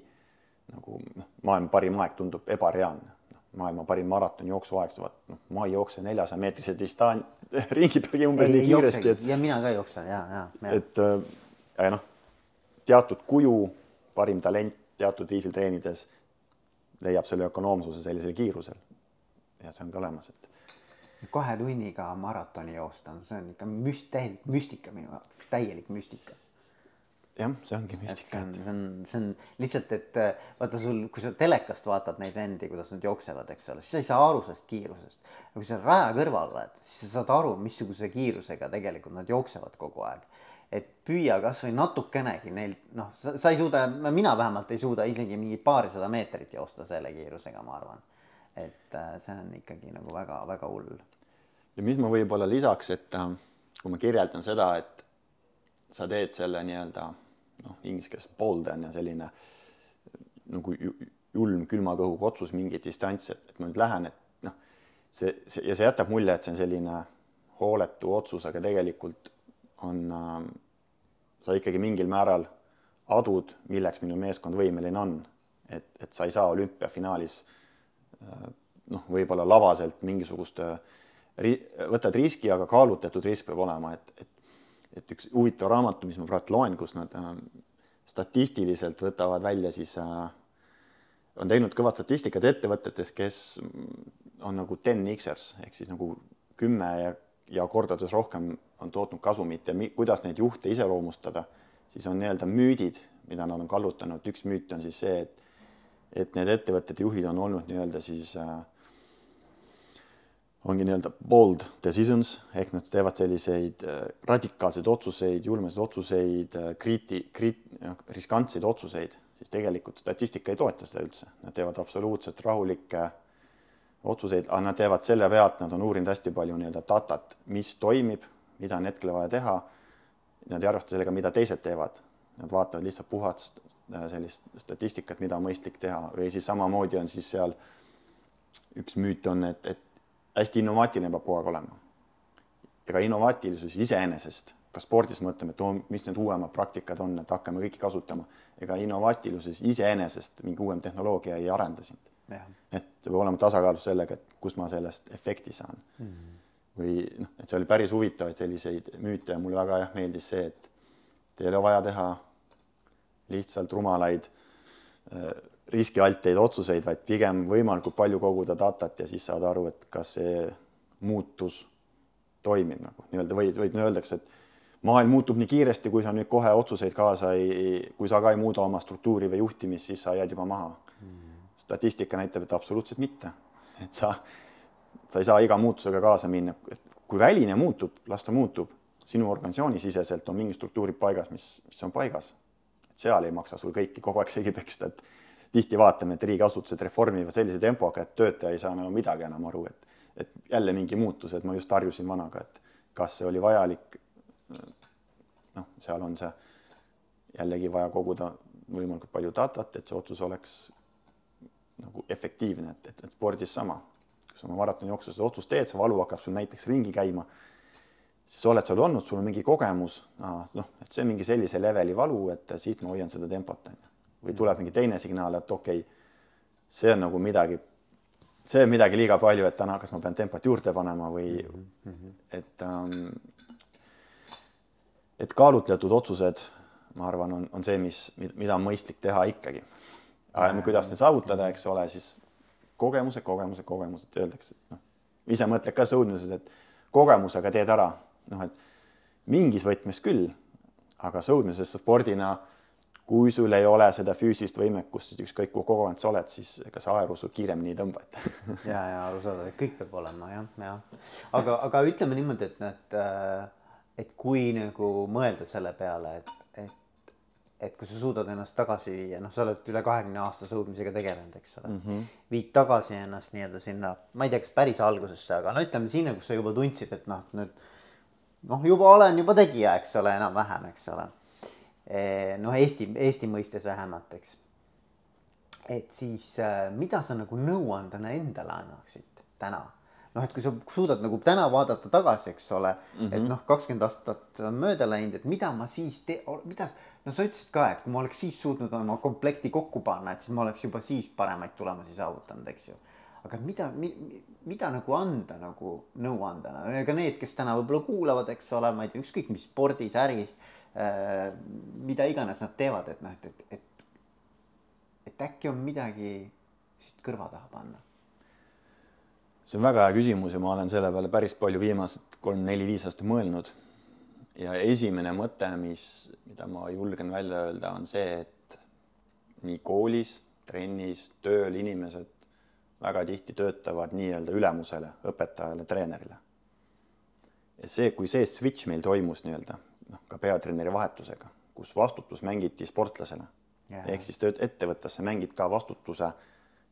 nagu noh, maailma parim aeg tundub ebareaalne. Maailma parim maratoni jooksuaeg, vaat noh, ma ei jookse neljasaja meetrise distan-, ringi peagi umbes nii kiiresti, et ja mina ka ei jookse ja, ja, ja. et äh, ja noh, teatud kuju, parim talent teatud viisil treenides leiab selle ökonoomsuse sellisel kiirusel. ja see on ka olemas, et kahe tunniga maratoni joosta, see on ikka müst-, täielik müstika minu jaoks, täielik müstika. Jah, see ongi müstika, see on, see on, see on lihtsalt, et äh, vaata sul, kui sa telekast vaatad neid vendi, kuidas nad jooksevad, eks ole, siis sa ei saa aru sellest kiirusest. aga kui sa raja kõrval oled, siis sa saad aru, missuguse kiirusega tegelikult nad jooksevad kogu aeg. et püüa kasvõi natukenegi neil, noh, sa, sa ei suuda, mina vähemalt ei suuda isegi mingi paarisada meetrit joosta selle kiirusega, ma arvan. et äh, see on ikkagi nagu väga-väga hull. ja mis ma võib-olla lisaks, et äh, kui ma kirjeldan seda, et sa teed selle nii-öelda noh, inglise keeles bold on ja selline nagu ju- julm külma kõhuga otsus mingi distants, et, ma nüüd lähen, et noh, see, see ja see jätab mulje, et see on selline hooletu otsus, aga tegelikult on äh, sa ikkagi mingil määral adud, milleks minu meeskond võimeline on. et, et sa ei saa olümpiafinaalis äh, noh, võib-olla labaselt mingisugust ri-, võtad riski, aga kaalutletud risk peab olema, et, et et üks huvitav raamat, mis ma praegu loen, kus nad äh, statistiliselt võtavad välja siis äh, on teinud kõvat statistikat ettevõtetes, kes on nagu 10x-ers ehk siis nagu kümme ja, ja kordades rohkem on tootnud kasumit ja mi, kuidas neid juhte iseloomustada, siis on nii-öelda müüdid, mida nad on kallutanud. üks müüt on siis see, et, et need ettevõtete juhid on olnud nii-öelda siis äh, ongi nii-öelda bold decisions ehk nad teevad selliseid äh, radikaalseid otsuseid, julmasid otsuseid, äh, kriiti-, kriit-, riskantseid otsuseid, siis tegelikult statistika ei toeta seda üldse, nad teevad absoluutselt rahulikke otsuseid, aga nad teevad selle pealt, nad on uurinud hästi palju nii-öelda datat, mis toimib, mida on hetkel vaja teha. Nad ei arvesta sellega, mida teised teevad, nad vaatavad lihtsalt puhast äh, sellist statistikat, mida on mõistlik teha. Või siis samamoodi on siis seal üks müüt on, et, et hästi innovaatiline peab kogu aeg olema. ega innovaatilisus iseenesest, ka spordis mõtleme, et oo, mis need uuemad praktikad on, et hakkame kõiki kasutama. ega innovaatilisus iseenesest mingi uuem tehnoloogia ei arenda sind. et peab olema tasakaalus sellega, et kus ma sellest efekti saan mm. -hmm. või noh, et see oli päris huvitavaid selliseid müüte ja mulle väga jah meeldis see, et ei ole vaja teha lihtsalt rumalaid äh, riskialteid otsuseid, vaid pigem võimalikult palju koguda datat ja siis saada aru, et kas see muutus toimib nagu. Nii-öelda või, või öeldakse, et maailm muutub nii kiiresti, kui sa nüüd kohe otsuseid kaasa ei, kui sa ka ei muuda oma struktuuri või juhtimist, siis sa jääd juba maha. Mm.. statistika näitab, et absoluutselt mitte, et sa, sa ei saa iga muutusega kaasa minna, et kui väline muutub, las ta muutub, sinu organisatsiooni siseselt on mingi struktuurid paigas, mis, mis on paigas. et seal ei maksa sul kõiki kogu aeg segi peksta, et tihti vaatame, et riigiasutused reformivad sellise tempoga, et töötaja ei saa nagu midagi enam aru, et, et jälle mingi muutus, et ma just harjusin vanaga, et kas see oli vajalik. noh, seal on see jällegi vaja koguda võimalikult palju datat, et see otsus oleks nagu efektiivne, et, et, et spordis sama. kui sa oma maratonijooksus otsust teed, see valu hakkab sul näiteks ringi käima, siis sa oled seal olnud, sul on mingi kogemus, noh, et see on mingi sellise leveli valu, et siit ma hoian seda tempot, on ju või tuleb mingi teine signaal, et okei okay,, see on nagu midagi, see on midagi liiga palju, et täna, kas ma pean tempot juurde panema või -hmm. et ähm, et kaalutletud otsused, ma arvan, on, on see, mis, mida on mõistlik teha ikkagi. kuidas neid saavutada, eks ole, siis kogemused, kogemused, kogemused, öeldakse, et noh, ise mõtled ka sõudmises, et kogemusega teed ära, noh, et mingis võtmes küll, aga sõudmises spordina kui sul ei ole seda füüsilist võimekust, siis ükskõik kui kogenud sa oled, siis ega sa aeru sul kiiremini ei tõmba, et ja, ja arusaadav, et kõik peab olema jah, jah. aga, aga ütleme niimoodi, et need, et kui nagu mõelda selle peale, et, et, et kui sa suudad ennast tagasi viia, noh, sa oled üle kahekümne aasta sõudmisega tegelenud, eks ole mm, -hmm. viid tagasi ennast nii-öelda sinna, ma ei tea, kas päris algusesse, aga no ütleme sinna, kus sa juba tundsid, et noh, nüüd noh, juba olen juba tegija, eks ole, enam-vähem, eks ole noh, Eesti, Eesti mõistes vähemalt, eks. et siis äh, mida sa nagu nõuandena endale annaksid täna? noh, et kui sa suudad nagu täna vaadata tagasi, eks ole mm, -hmm. et noh, kakskümmend aastat on mööda läinud, et mida ma siis te-, mida, no sa ütlesid ka, et kui ma oleks siis suutnud oma komplekti kokku panna, et siis ma oleks juba siis paremaid tulemusi saavutanud, eks ju. aga mida mi,, mida nagu anda nagu nõuandena, ega need, kes täna võib-olla kuulavad, eks ole, ma ei tea, ükskõik mis spordis, äris mida iganes nad teevad, et noh, et, et, et, et äkki on midagi siit kõrva taha panna see on väga hea küsimus ja ma olen selle peale päris palju viimased kolm-neli-viis aastat mõelnud. ja esimene mõte, mis, mida ma julgen välja öelda, on see, et nii koolis, trennis, tööl inimesed väga tihti töötavad nii-öelda ülemusele, õpetajale, treenerile. ja see, kui see switch meil toimus nii-öelda noh, ka peatreeneri vahetusega, kus vastutus mängiti sportlasele yeah. ehk siis tööd ettevõttes, sa mängid ka vastutuse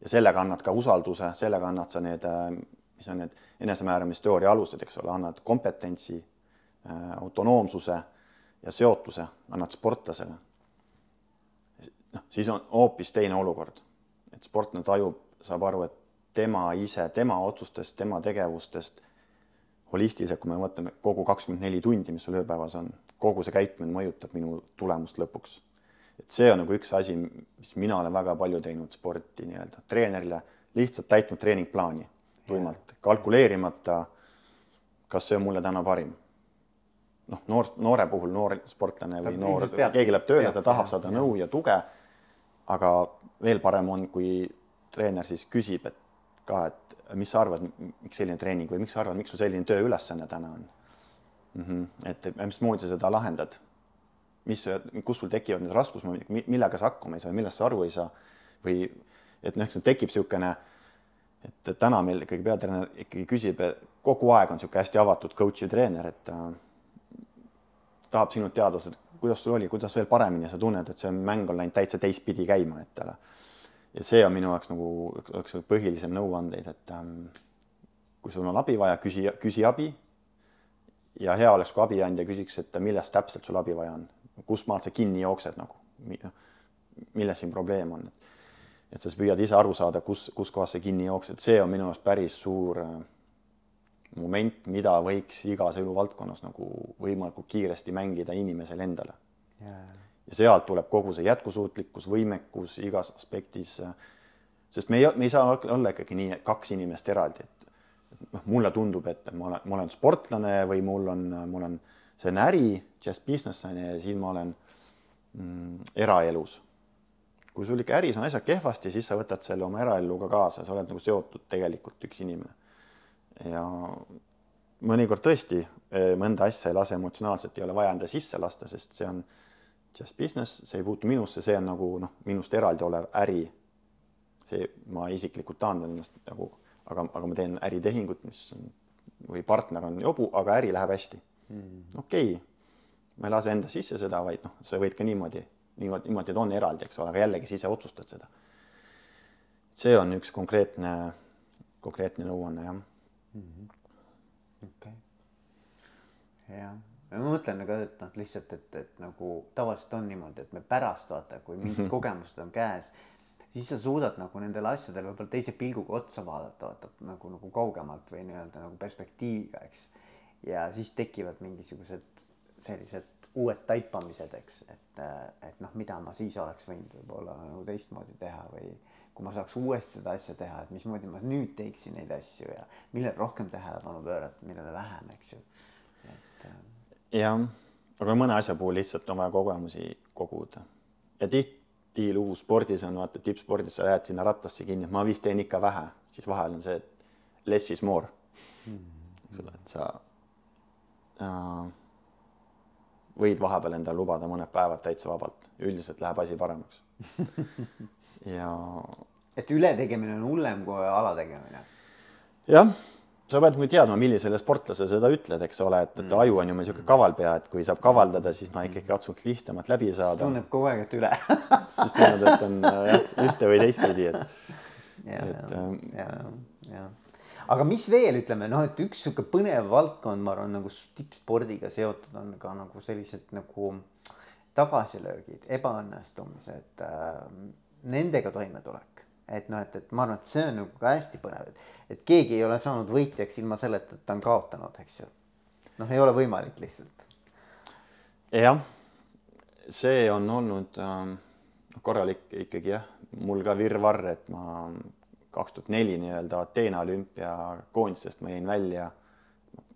ja sellega annad ka usalduse, sellega annad sa need, äh, mis on need enesemääramisteooria alused, eks ole, annad kompetentsi, äh, autonoomsuse ja seotuse annad sportlasele. noh, siis on hoopis teine olukord, et sportlane tajub, saab aru, et tema ise, tema otsustest, tema tegevustest holistiliselt, kui me mõtleme kogu kakskümmend neli tundi, mis sul ööpäevas on, kogu see käitumine mõjutab minu tulemust lõpuks et see on nagu üks asi, mis mina olen väga palju teinud sporti nii-öelda treenerile, lihtsalt täitnud treeningplaani tuimalt, kalkuleerimata, kas see on mulle täna parim. noh, noor, noore puhul noor sportlane või noor, keegi läheb tööle, ta tahab saada nõu ja tuge. aga veel parem on, kui treener siis küsib, et ka, et mis sa arvad, miks selline treening või miks sa arvad, miks sul selline tööülesanne täna on mm? -hmm. et, mismoodi sa seda lahendad mis, kus sul tekivad need raskusmomentid, millega sa hakkama ei saa, millest sa aru ei saa või et noh, eks tekib niisugune, et täna meil ikkagi peatreener ikkagi küsib, kogu aeg on niisugune hästi avatud coach'i treener, et ta tahab sinult teada, kuidas sul oli, kuidas veel paremini sa tunned, et see mäng on läinud täitsa teistpidi käima, et ja see on minu jaoks nagu üks põhilisem nõuandeid, et ähm, kui sul on abi vaja, küsi, küsi abi. ja hea oleks, kui abiandja küsiks, et millest täpselt sul abi vaja on? Kust maalt sa kinni jooksed nagu, noh, milles siin probleem on, et et sa püüad ise aru saada, kus, kus kohas sa kinni jooksed, see on minu arust päris suur äh, moment, mida võiks igas eluvaldkonnas nagu võimalikult kiiresti mängida inimesel endale. Yeah.. Ja sealt tuleb kogu see jätkusuutlikkus, võimekus igas aspektis. Sest me ei, me ei saa olla ikkagi nii kaks inimest eraldi, et noh, mulle tundub, et ma olen, ma olen sportlane või mul on, mul on see on äri, just business on ju, ja siin ma olen mm, eraelus. kui sul ikka äris on asjad kehvasti, siis sa võtad selle oma eraellu ka kaasa, sa oled nagu seotud tegelikult üks inimene. ja mõnikord tõesti eh, mõnda asja ei lase emotsionaalselt, ei ole vaja enda sisse lasta, sest see on just business, see ei puutu minusse, see on nagu noh, minust eraldi olev äri. see, ma isiklikult taandan ennast nagu, aga, aga ma teen äritehingut, mis on või partner on jobu, aga äri läheb hästi mm.. okei okay., ma ei lase enda sisse seda, vaid noh, sa võid ka niimoodi, niimoodi, niimoodi, et on eraldi, eks ole, aga jällegi sa ise otsustad seda. see on üks konkreetne, konkreetne nõuanne jah mm -hmm.. okei okay., jah ja ma mõtlen ka, et noh, lihtsalt, et, et nagu tavaliselt on niimoodi, et me pärast vaata, kui mingid kogemused on käes, siis sa suudad nagu nendele asjadele võib-olla teise pilguga otsa vaadata, vaata nagu, nagu kaugemalt või nii-öelda nagu perspektiiviga, eks ja siis tekivad mingisugused sellised uued taipamised, eks, et, et noh, mida ma siis oleks võinud võib-olla nagu teistmoodi teha või kui ma saaks uuesti seda asja teha, et mismoodi ma nüüd teeksin neid asju ja millele rohkem tähelepanu pöörata, millele vähem, eks ju. et. Äh, jah, aga mõne asja puhul lihtsalt on vaja kogemusi koguda ja tihtilugu spordis on vaata tippspordis sa jääd sinna rattasse kinni, et ma vist teen ikka vähe, siis vahel on see, et less is more mm. -hmm. eks ole, et sa võid vahepeal endale lubada mõned päevad täitsa vabalt, üldiselt läheb asi paremaks ja. et ületegemine on hullem kui alategemine. jah, sa pead muidugi teadma, millisele sportlasele seda ütled, eks ole, et, et mm. aju on ju meil niisugune kavalpea, et kui saab kavaldada, siis ma ikkagi katsuks lihtsamalt läbi saada. tunneb kogu aeg, et üle siis tunned, et on jah, ühte või teistpidi, et. ja, ja, ja, ja aga mis veel ütleme noh, et üks sihuke põnev valdkond, ma arvan, nagu tippspordiga seotud on ka nagu sellised nagu tagasilöögid, ebaõnnestumised äh,, nendega toimetulek. Et noh, et, et ma arvan, et see on nagu ka hästi põnev, et, et keegi ei ole saanud võitjaks ilma selleta, et ta on kaotanud, eks ju. noh, ei ole võimalik lihtsalt. jah, see on olnud äh, korralik ikkagi jah, mul ka virvarr, et ma kaks tuhat neli nii-öelda Ateena olümpiakoondisest ma jäin välja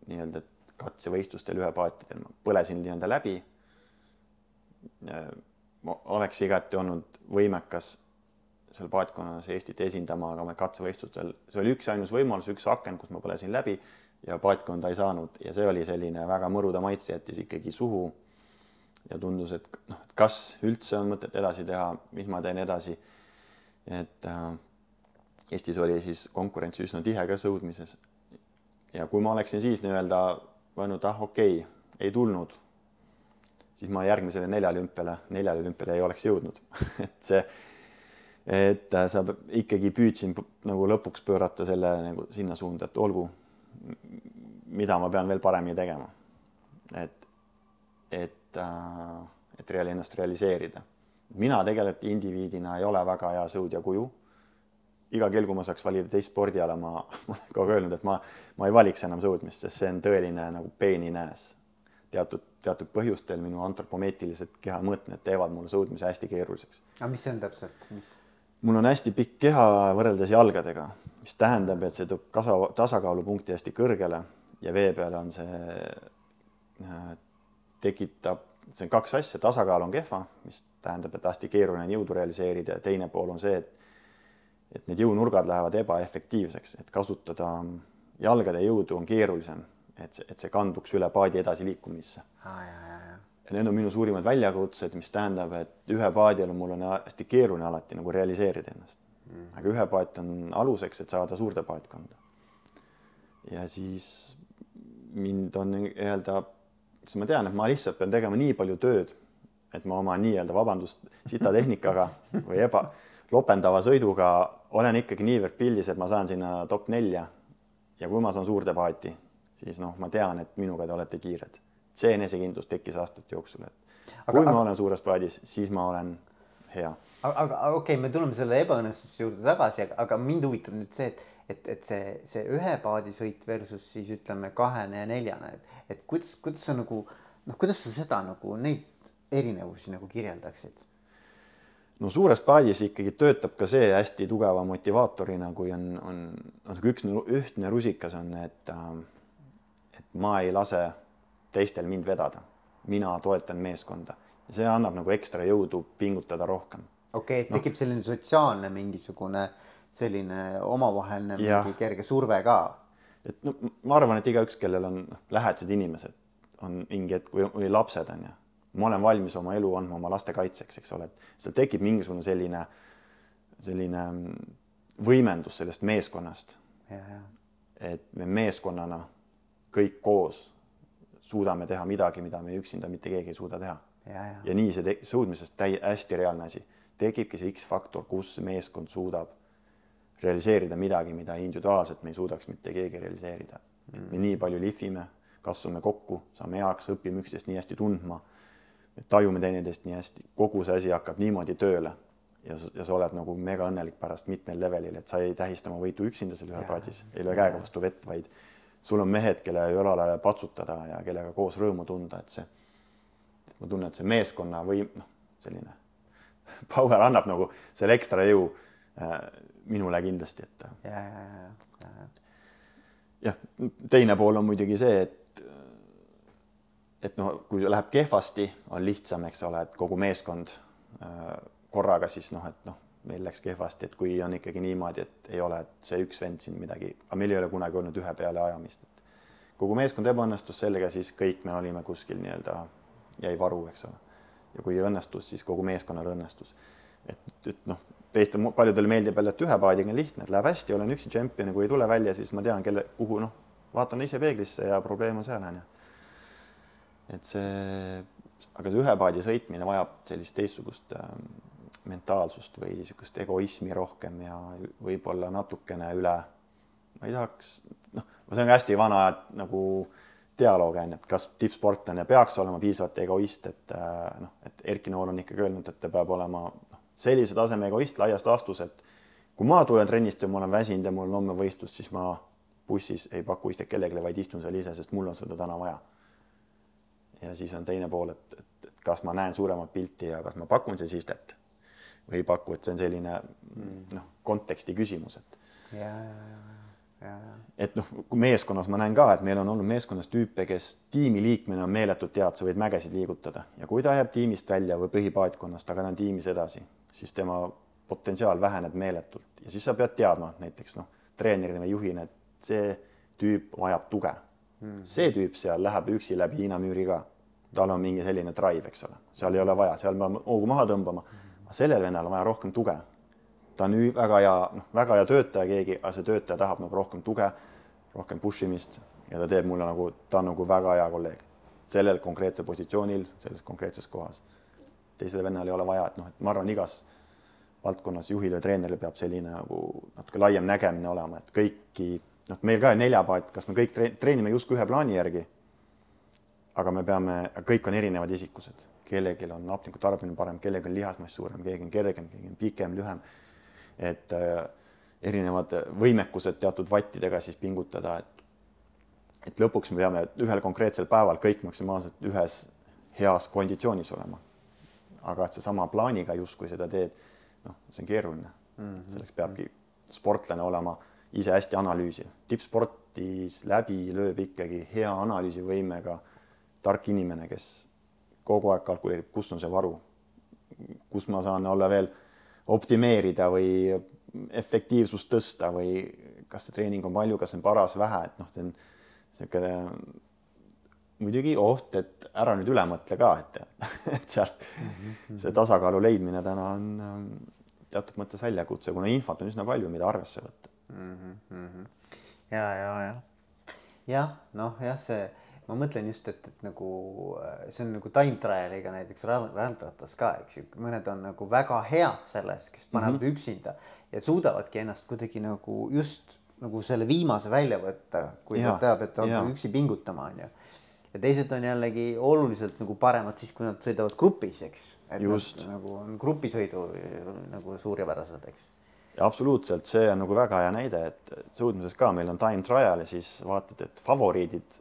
nii-öelda katsevõistlustel ühepaatidel, ma põlesin nii-öelda läbi. ma oleks igati olnud võimekas seal paatkonnas Eestit esindama, aga me katsevõistlustel, see oli üksainus võimalus, üks aken, kus ma põlesin läbi ja paatkonda ei saanud ja see oli selline väga mõruda maitse jättis ikkagi suhu. ja tundus, et noh, et kas üldse on mõtet edasi teha, mis ma teen edasi. et äh, Eestis oli siis konkurents üsna tihe ka sõudmises. ja kui ma oleksin siis nii-öelda öelnud, ah okei okay,, ei tulnud, siis ma järgmisele neljalümpiale, neljalümpiale ei oleks jõudnud et see et äh, sa ikkagi püüdsin nagu lõpuks pöörata selle nagu sinna suunda, et olgu, mida ma pean veel paremini tegema. et, et, äh, et reaali ennast realiseerida. mina tegelikult indiviidina ei ole väga hea sõudja kuju. iga kell, kui ma saaks valida teist spordiala, ma, ma olen kogu aeg öelnud, et ma, ma ei valiks enam sõudmist, sest see on tõeline nagu peeninääs. teatud, teatud põhjustel minu antropomeetrilised kehamõõtmed teevad mulle sõudmise hästi keeruliseks. aga mis see on täpselt, mis? Mul on hästi pikk keha võrreldes jalgadega, mis tähendab, et see toob kasa, tasakaalupunkti hästi kõrgele ja vee peal on see, äh, tekitab, see on kaks asja, tasakaal on kehva, mis tähendab, et hästi keeruline on jõudu realiseerida ja teine pool on see, et et need jõunurgad lähevad ebaefektiivseks, et kasutada jalgade jõudu on keerulisem, et, et see kanduks üle paadi edasiliikumisse ah,. Need on minu suurimad väljakutsed, mis tähendab, et ühe paadil mul on hästi keeruline alati nagu realiseerida ennast mm.. aga ühe paat on aluseks, et saada suurde paatkonda. ja siis mind on nii-öelda, siis ma tean, et ma lihtsalt pean tegema nii palju tööd, et ma oma nii-öelda, vabandust, sitatehnikaga või eba, lopendava sõiduga olen ikkagi niivõrd pildis, et ma saan sinna top nelja. ja kui ma saan suurde paati, siis noh, ma tean, et minuga te olete kiired. See enesekindlus tekkis aastate jooksul, et kui aga, ma olen suures paadis, siis ma olen hea. aga, aga okei okay,, me tuleme selle ebaõnnestuse juurde tagasi, aga mind huvitab nüüd see, et et, et see, see ühe paadi sõit versus siis ütleme kahene ja neljane, et, et kuidas, kuidas sa nagu noh, kuidas sa seda nagu neid erinevusi nagu kirjeldaksid? no suures paadis ikkagi töötab ka see hästi tugeva motivaatorina, kui on, on noh, üks ühtne rusikas on, et et ma ei lase teistel mind vedada, mina toetan meeskonda ja see annab nagu ekstra jõudu pingutada rohkem. okei okay,, et tekib no. selline sotsiaalne mingisugune selline omavaheline mingi kerge surve ka. et no ma arvan, et igaüks, kellel on noh, lähedased inimesed, on mingi hetk või, või lapsed on ju, ma olen valmis oma elu andma oma laste kaitseks, eks ole, et seal tekib mingisugune selline, selline võimendus sellest meeskonnast. et me meeskonnana kõik koos suudame teha midagi, mida me üksinda mitte keegi ei suuda teha. ja, ja. ja nii see suudmisest täi-, hästi reaalne asi, tekibki see X-faktor, kus meeskond suudab realiseerida midagi, mida individuaalselt me ei suudaks mitte keegi realiseerida. Mm.. et me nii palju lihvime, kasvame kokku, saame heaks, õpime üksteist nii hästi tundma, tajume teineteist nii hästi, kogu see asi hakkab niimoodi tööle. Ja, ja sa oled nagu mega õnnelik pärast mitmel levelil, et sa ei tähista oma võitu üksinda seal ühepaadis, ei löö käega vastu vett, vaid sul on mehed, kelle õlale patsutada ja kellega koos rõõmu tunda, et see, ma tunnen, et see meeskonna või noh, selline power annab nagu selle ekstra jõu äh, minule kindlasti, et. ja, ja, ja, ja. jah, teine pool on muidugi see, et, et noh, kui läheb kehvasti, on lihtsam, eks ole, et kogu meeskond äh, korraga siis noh, et noh, meil läks kehvasti, et kui on ikkagi niimoodi, et ei ole, et see üks vend siin midagi, aga meil ei ole kunagi olnud ühe peale ajamist. kogu meeskond ebaõnnestus sellega, siis kõik me olime kuskil nii-öelda, jäi varu, eks ole. ja kui õnnestus, siis kogu meeskonnal õnnestus. et, et noh teistel paljudele meeldib jälle, et ühe paadiga on lihtne, et läheb hästi, olen üksi tšempion ja kui ei tule välja, siis ma tean, kelle, kuhu noh, vaatan ise peeglisse ja probleem on seal onju. et see, aga see ühe paadi sõitmine vajab sellist teistsugust äh, mentaalsust või niisugust egoismi rohkem ja võib-olla natukene üle, ma ei tahaks, noh, see on hästi vana nagu dialoog on ju, et kas tippsportlane peaks olema piisavalt egoist, et äh, noh, et Erki Nool on ikkagi öelnud, et ta peab olema sellise taseme egoist laias laastus, et kui ma tulen trennist ja ma olen väsinud ja mul on homme võistlus, siis ma bussis ei paku istet kellelegi, vaid istun seal ise, sest mul on seda täna vaja. ja siis on teine pool, et, et, et kas ma näen suuremat pilti ja kas ma pakun siis istet ei paku, et see on selline noh, konteksti küsimus, et ja, ja, ja, ja, et noh, kui meeskonnas ma näen ka, et meil on olnud meeskonnas tüüpe, kes tiimiliikmena on meeletult head, sa võid mägesid liigutada. Ja kui ta jääb tiimist välja või põhipaatkonnast, aga ta on tiimis edasi, siis tema potentsiaal väheneb meeletult. Ja siis sa pead teadma näiteks noh, treenerina või juhina, et see tüüp vajab tuge. Mm. see tüüp seal läheb üksi läbi Hiina müüri ka. tal on mingi selline drive, eks ole, seal ei ole vaja, seal peab hoogu maha tõmbama. Mm. Sellel vennal on vaja rohkem tuge. ta on väga hea, noh, väga hea töötaja keegi, aga see töötaja tahab nagu rohkem tuge, rohkem push imist ja ta teeb mulle nagu, ta on nagu väga hea kolleeg sellel konkreetsel positsioonil, selles konkreetses kohas. teisel vennal ei ole vaja, et noh, et ma arvan, igas valdkonnas juhil ja treeneril peab selline nagu natuke laiem nägemine olema, et kõiki noh, meil ka neljapaat, kas me kõik treenime justkui ühe plaani järgi. aga me peame, kõik on erinevad isikused, kellelgi on hapniku tarbimine parem, kellelgi on lihasmass suurem, keegi on kergem, keegi on pikem, lühem. et äh, erinevad võimekused teatud vattidega siis pingutada, et et lõpuks me peame ühel konkreetsel päeval kõik maksimaalselt ühes heas konditsioonis olema. aga et seesama plaaniga justkui seda teed, noh, see on keeruline mm. -hmm. selleks peabki sportlane olema ise hästi analüüsiv. tippsportis läbi lööb ikkagi hea analüüsivõimega tark inimene, kes kogu aeg kalkuleerib, kus on see varu, kus ma saan olla veel optimeerida või efektiivsust tõsta või kas see treening on palju, kas on paras, vähe, et noh, see on niisugune muidugi oht, et ära nüüd üle mõtle ka, et, et seal mm -hmm. see tasakaalu leidmine täna on teatud mõttes väljakutse, kuna infot on üsna palju, mida arvesse võtta mm. -hmm. ja, ja, ja jah, noh jah, see, ma mõtlen just, et, et nagu äh, see on nagu time trial'iga näiteks jalgrattas ka, eks ju, mõned on nagu väga head selles, kes panevad mm -hmm. üksinda ja suudavadki ennast kuidagi nagu just nagu selle viimase välja võtta, kui ja, ta teab, et ta on üksi pingutama, on ju. ja teised on jällegi oluliselt nagu paremad siis, kui nad sõidavad grupis, eks. et just. nad nagu on grupisõidu nagu suurepärased, eks ja absoluutselt, see on nagu väga hea näide, et sõudmises ka meil on time trial ja siis vaatad, et favoriidid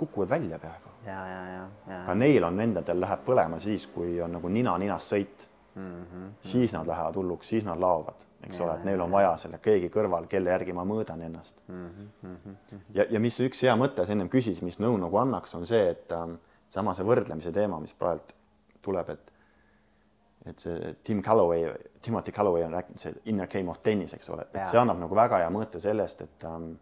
kukuvad välja peaaegu. ja, ja, ja, ja. ka neil on endadel läheb põlema siis, kui on nagu nina-ninas sõit mm. -hmm. siis nad lähevad hulluks, siis nad laovad, eks ja, ole, et neil on vaja selle keegi kõrval, kelle järgi ma mõõdan ennast mm. -hmm. ja, ja mis üks hea mõte, sa ennem küsis, mis nõu nagu annaks, on see, et ähm, sama see võrdlemise teema, mis praegu tuleb, et et see Tim Calloway, Timothy Calloway on rääkinud see inner game of tennis, eks ole, et see annab nagu väga hea mõõte sellest, et um,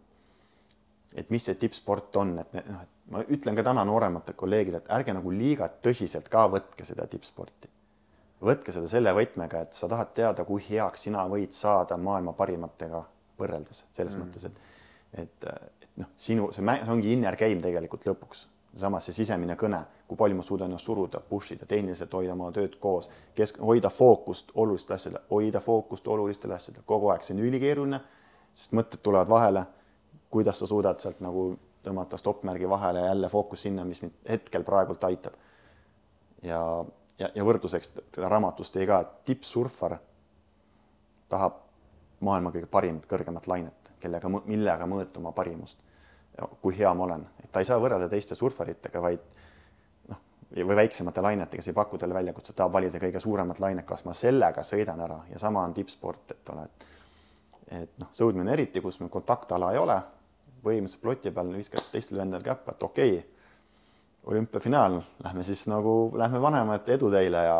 et mis see tippsport on, et noh, et ma ütlen ka täna noorematele kolleegidele, et ärge nagu liiga tõsiselt ka võtke seda tippsporti. võtke seda selle võtmega, et sa tahad teada, kui heaks sina võid saada maailma parimatega võrreldes selles mm. mõttes, et et, et noh, sinu see, see ongi inner game tegelikult lõpuks samas see sisemine kõne, kui palju ma suudan ennast suruda, push ida, tehniliselt hoida oma tööd koos, kesk, hoida fookust olulistele asjadele, hoida fookust olulistele asjadele, kogu aeg, see on ülikeeruline, sest mõtted tulevad vahele. Kuidas sa suudad sealt nagu tõmmata stopp-märgi vahele ja jälle fookus sinna, mis mind hetkel praegult aitab. ja, ja, ja võrdluseks seda raamatust tõi ka, et tippsurfar tahab maailma kõige parimat, kõrgemat lainet, kellega, millega mõõta oma parimust. Kui hea ma olen, et ta ei saa võrrelda teiste surfaritega, vaid noh, või väiksemate lainetega, see ei paku talle väljakutset, tahab valida kõige suuremat lainet, kas ma sellega sõidan ära? Ja sama on tippsport, et ole, et et noh, sõudmine eriti, kus meil kontaktala ei ole, põhimõtteliselt ploti peal viskad teistele vendadele käppa, et okei okay,, olümpiafinaal, lähme siis nagu, lähme vanema, et edu teile ja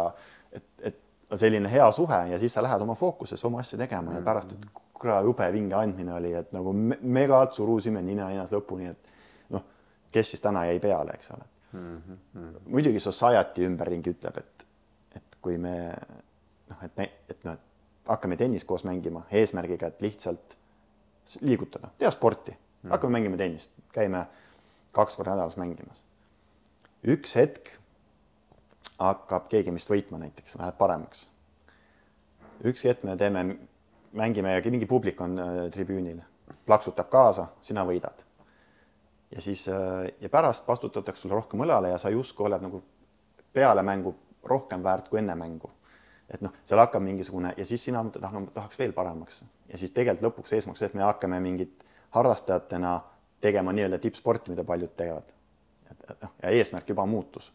et, et selline hea suhe ja siis sa lähed oma fookusesse oma asja tegema ja pärast kurat jube vinge andmine oli, et nagu megalt surusime nina hinas lõpuni, et noh, kes siis täna jäi peale, eks ole mm. -hmm. muidugi society ümberringi ütleb, et, et kui me noh, et me, et noh, hakkame tennist koos mängima eesmärgiga, et lihtsalt liigutada, teha sporti. Hakkame mängima tennist, käime kaks korda nädalas mängimas. üks hetk hakkab keegi meist võitma näiteks, läheb paremaks. üks hetk me teeme mängime ja mingi publik on äh, tribüünil, plaksutab kaasa, sina võidad. ja siis äh, ja pärast vastutatakse sulle rohkem õlale ja sa justkui oled nagu peale mängu rohkem väärt kui enne mängu. et noh, seal hakkab mingisugune ja siis sina ah tahaks veel paremaks ja siis tegelikult lõpuks eesmärk see, et me hakkame mingit harrastajatena tegema nii-öelda tippsporti, mida paljud teevad. et noh, ja eesmärk juba muutus.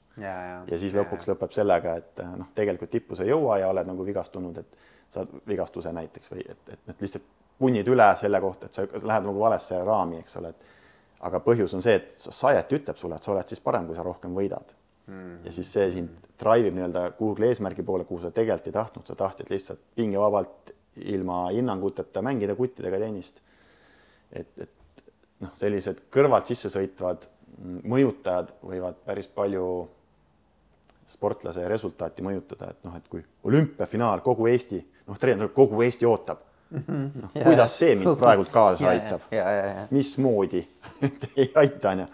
ja siis lõpuks ja. lõpeb sellega, et noh, tegelikult tippu sa ei jõua ja oled nagu vigastunud, et saad vigastuse näiteks või et, et, et lihtsalt punnid üle selle kohta, et sa lähed nagu valesse raami, eks ole, et aga põhjus on see, et Sajet ütleb sulle, et sa oled siis parem, kui sa rohkem võidad mm.. ja siis see sind drive ib nii-öelda kuhugi eesmärgi poole, kuhu sa tegelikult ei tahtnud, sa tahtsid lihtsalt pingevabalt ilma hinnanguteta mängida kuttidega tennist. Et, et noh, sellised kõrvalt sisse sõitvad mõjutajad võivad päris palju sportlase resultaati mõjutada, et noh, et kui olümpiafinaal, kogu Eesti, noh, treener, kogu Eesti ootab noh, kuidas see mind praegult kaasa aitab? mismoodi ei aita, onju.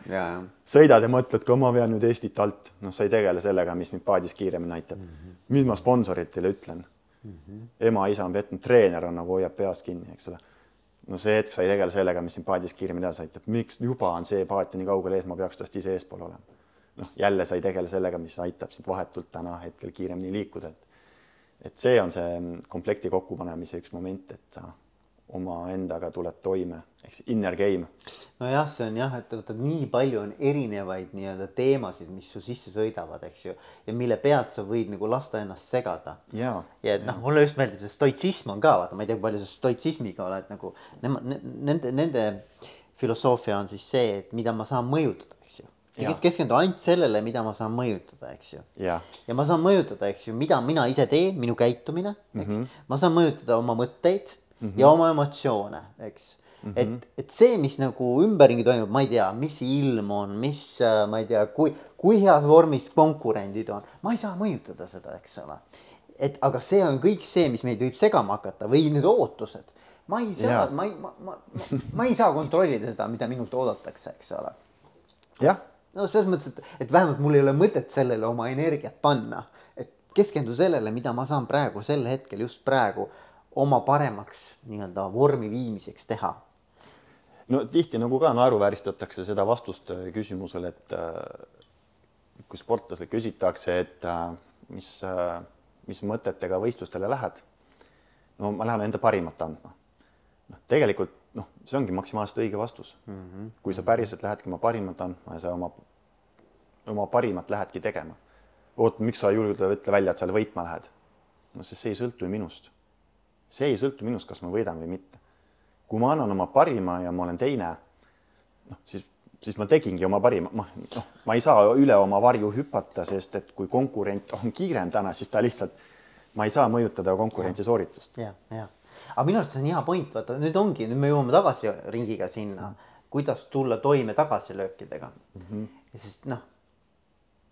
sõidad ja mõtled ka, ma vean nüüd Eestit alt, noh, sa ei tegele sellega, mis mind paadis kiiremini aitab mm. -hmm. mis ma sponsoritele ütlen mm? -hmm. ema-isa on petnud, treener on nagu hoiab peas kinni, eks ole. No see hetk sa ei tegele sellega, mis sind paadis kiiremini edasi aitab, miks juba on see paat nii kaugel ees, ma peaks tast ise eespool olema. noh, jälle sa ei tegele sellega, mis aitab sind vahetult täna hetkel kiiremini liikuda, et et see on see komplekti kokkupanemise üks moment, et sa omaendaga tuled toime, ehk see inner game. nojah, see on jah, et vaata nii palju on erinevaid nii-öelda teemasid, mis su sisse sõidavad, eks ju, ja mille pealt sa võid nagu lasta ennast segada. ja, ja et noh, mulle just meeldib see stoitsism on ka, vaata, ma ei tea, kui palju sa stoitsismiga oled nagu nemad, nende, nende filosoofia on siis see, et mida ma saan mõjutada, eks ju ja keskendu ainult sellele, mida ma saan mõjutada, eks ju. ja ma saan mõjutada, eks ju, mida mina ise teen, minu käitumine, eks mm. -hmm. ma saan mõjutada oma mõtteid mm -hmm. ja oma emotsioone, eks mm. -hmm. et, et see, mis nagu ümberringi toimub, ma ei tea, mis ilm on, mis, äh, ma ei tea, kui, kui heas vormis konkurendid on, ma ei saa mõjutada seda, eks ole. et aga see on kõik see, mis meid võib segama hakata või need ootused. ma ei saa, ma ei, ma, ma, ma, ma ei saa kontrollida seda, mida minult oodatakse, eks ole. jah no selles mõttes, et, et vähemalt mul ei ole mõtet sellele oma energiat panna, et keskendu sellele, mida ma saan praegu sel hetkel just praegu oma paremaks nii-öelda vormi viimiseks teha. no tihti nagu ka naeruvääristatakse seda vastust äh, küsimusele, et äh, kui sportlaselt küsitakse, et äh, mis, mis mõtetega võistlustele lähed. no ma lähen enda parimat andma. noh, tegelikult noh, see ongi maksimaalselt õige vastus mm. -hmm. kui sa päriselt lähedki oma parimat andma ja sa oma, oma parimat lähedki tegema. oot, miks sa ei julge ütle välja, et sa võitma lähed? no sest see ei sõltu ju minust. See ei sõltu minust, kas ma võidan või mitte. kui ma annan oma parima ja ma olen teine, noh, siis, siis ma tegingi oma parima, ma noh, ma ei saa üle oma varju hüpata, sest et kui konkurent on kiirem täna, siis ta lihtsalt, ma ei saa mõjutada konkurentsi sooritust. ja, ja aga minu arust see on hea point, vaata nüüd ongi, nüüd me jõuame tagasi ringiga sinna, kuidas tulla toime tagasilöökidega mm. -hmm. sest noh,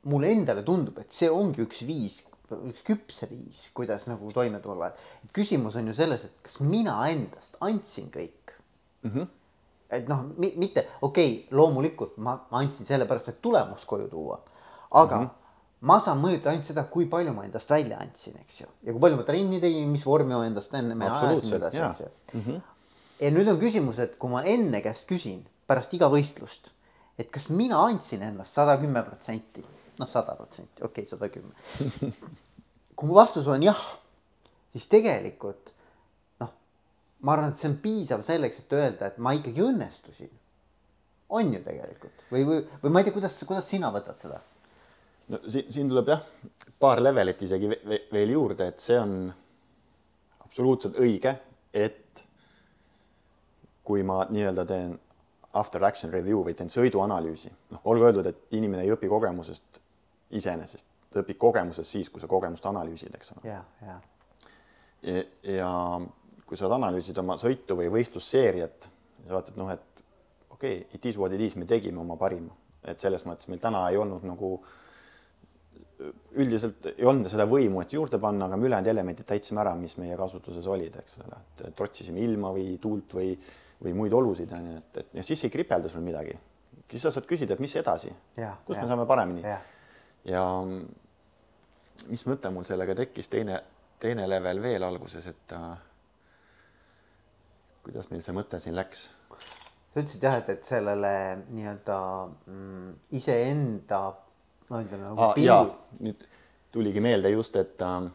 mulle endale tundub, et see ongi üks viis, üks küpse viis, kuidas nagu toime tulla, et küsimus on ju selles, et kas mina endast andsin kõik mm. -hmm. et noh, mitte okei okay,, loomulikult ma, ma andsin sellepärast, et tulemust koju tuua, aga mm. -hmm ma saan mõjutada ainult seda, kui palju ma endast välja andsin, eks ju, ja kui palju ma trenni tegin, mis vormi ma endast enne me ajasime edasi, eks ju mm. -hmm. ja nüüd on küsimus, et kui ma enne käest küsin pärast iga võistlust, et kas mina andsin endast sada kümme protsenti, noh, sada protsenti, okei okay,, sada kümme. kui mu vastus on jah, siis tegelikult noh, ma arvan, et see on piisav selleks, et öelda, et ma ikkagi õnnestusin. on ju tegelikult või, või, või ma ei tea, kuidas, kuidas sina võtad seda no siin, siin tuleb jah, paar levelit isegi veel juurde, et see on absoluutselt õige, et kui ma nii-öelda teen after action review või teen sõiduanalüüsi, noh, olgu öeldud, et inimene ei õpi kogemusest iseenesest, ta õpib kogemusest siis, kui sa kogemust analüüsid, eks ole. ja, ja. ja, ja kui sa analüüsid oma sõitu või võistlusseeriat, sa vaatad, noh, et okei okay,, it is what it is, me tegime oma parima, et selles mõttes meil täna ei olnud nagu üldiselt ei olnud seda võimu, et juurde panna, aga me ülejäänud elemendid täitsime ära, mis meie kasutuses olid, eks ole, et trotsisime ilma või tuult või, või muid olusid, on ju, et, et ja siis ei kripelda sul midagi. siis sa saad küsida, et mis edasi, kus ja. me saame paremini. ja mis mõte mul sellega tekkis, teine, teine level veel alguses, et äh, kuidas meil see mõte siin läks? sa ütlesid jah, et, et sellele nii-öelda mm, iseenda no ütleme nagu ah, pildi. nüüd tuligi meelde just, et äh,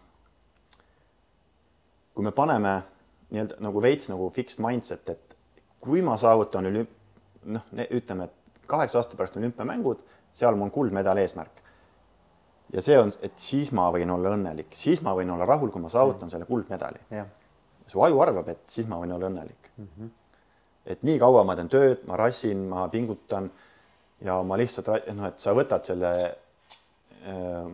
kui me paneme nii-öelda nagu veits nagu fixed mindset, et kui ma saavutan olümp-, noh, ütleme, et kaheksa aasta pärast olümpiamängud, seal mul on kuldmedal eesmärk. Ja see on, et siis ma võin olla õnnelik, siis ma võin olla rahul, kui ma saavutan mm. selle kuldmedali. su aju arvab, et siis ma võin olla õnnelik mm. -hmm. et nii kaua ma teen tööd, ma rassin, ma pingutan ja ma lihtsalt noh, et sa võtad selle äh,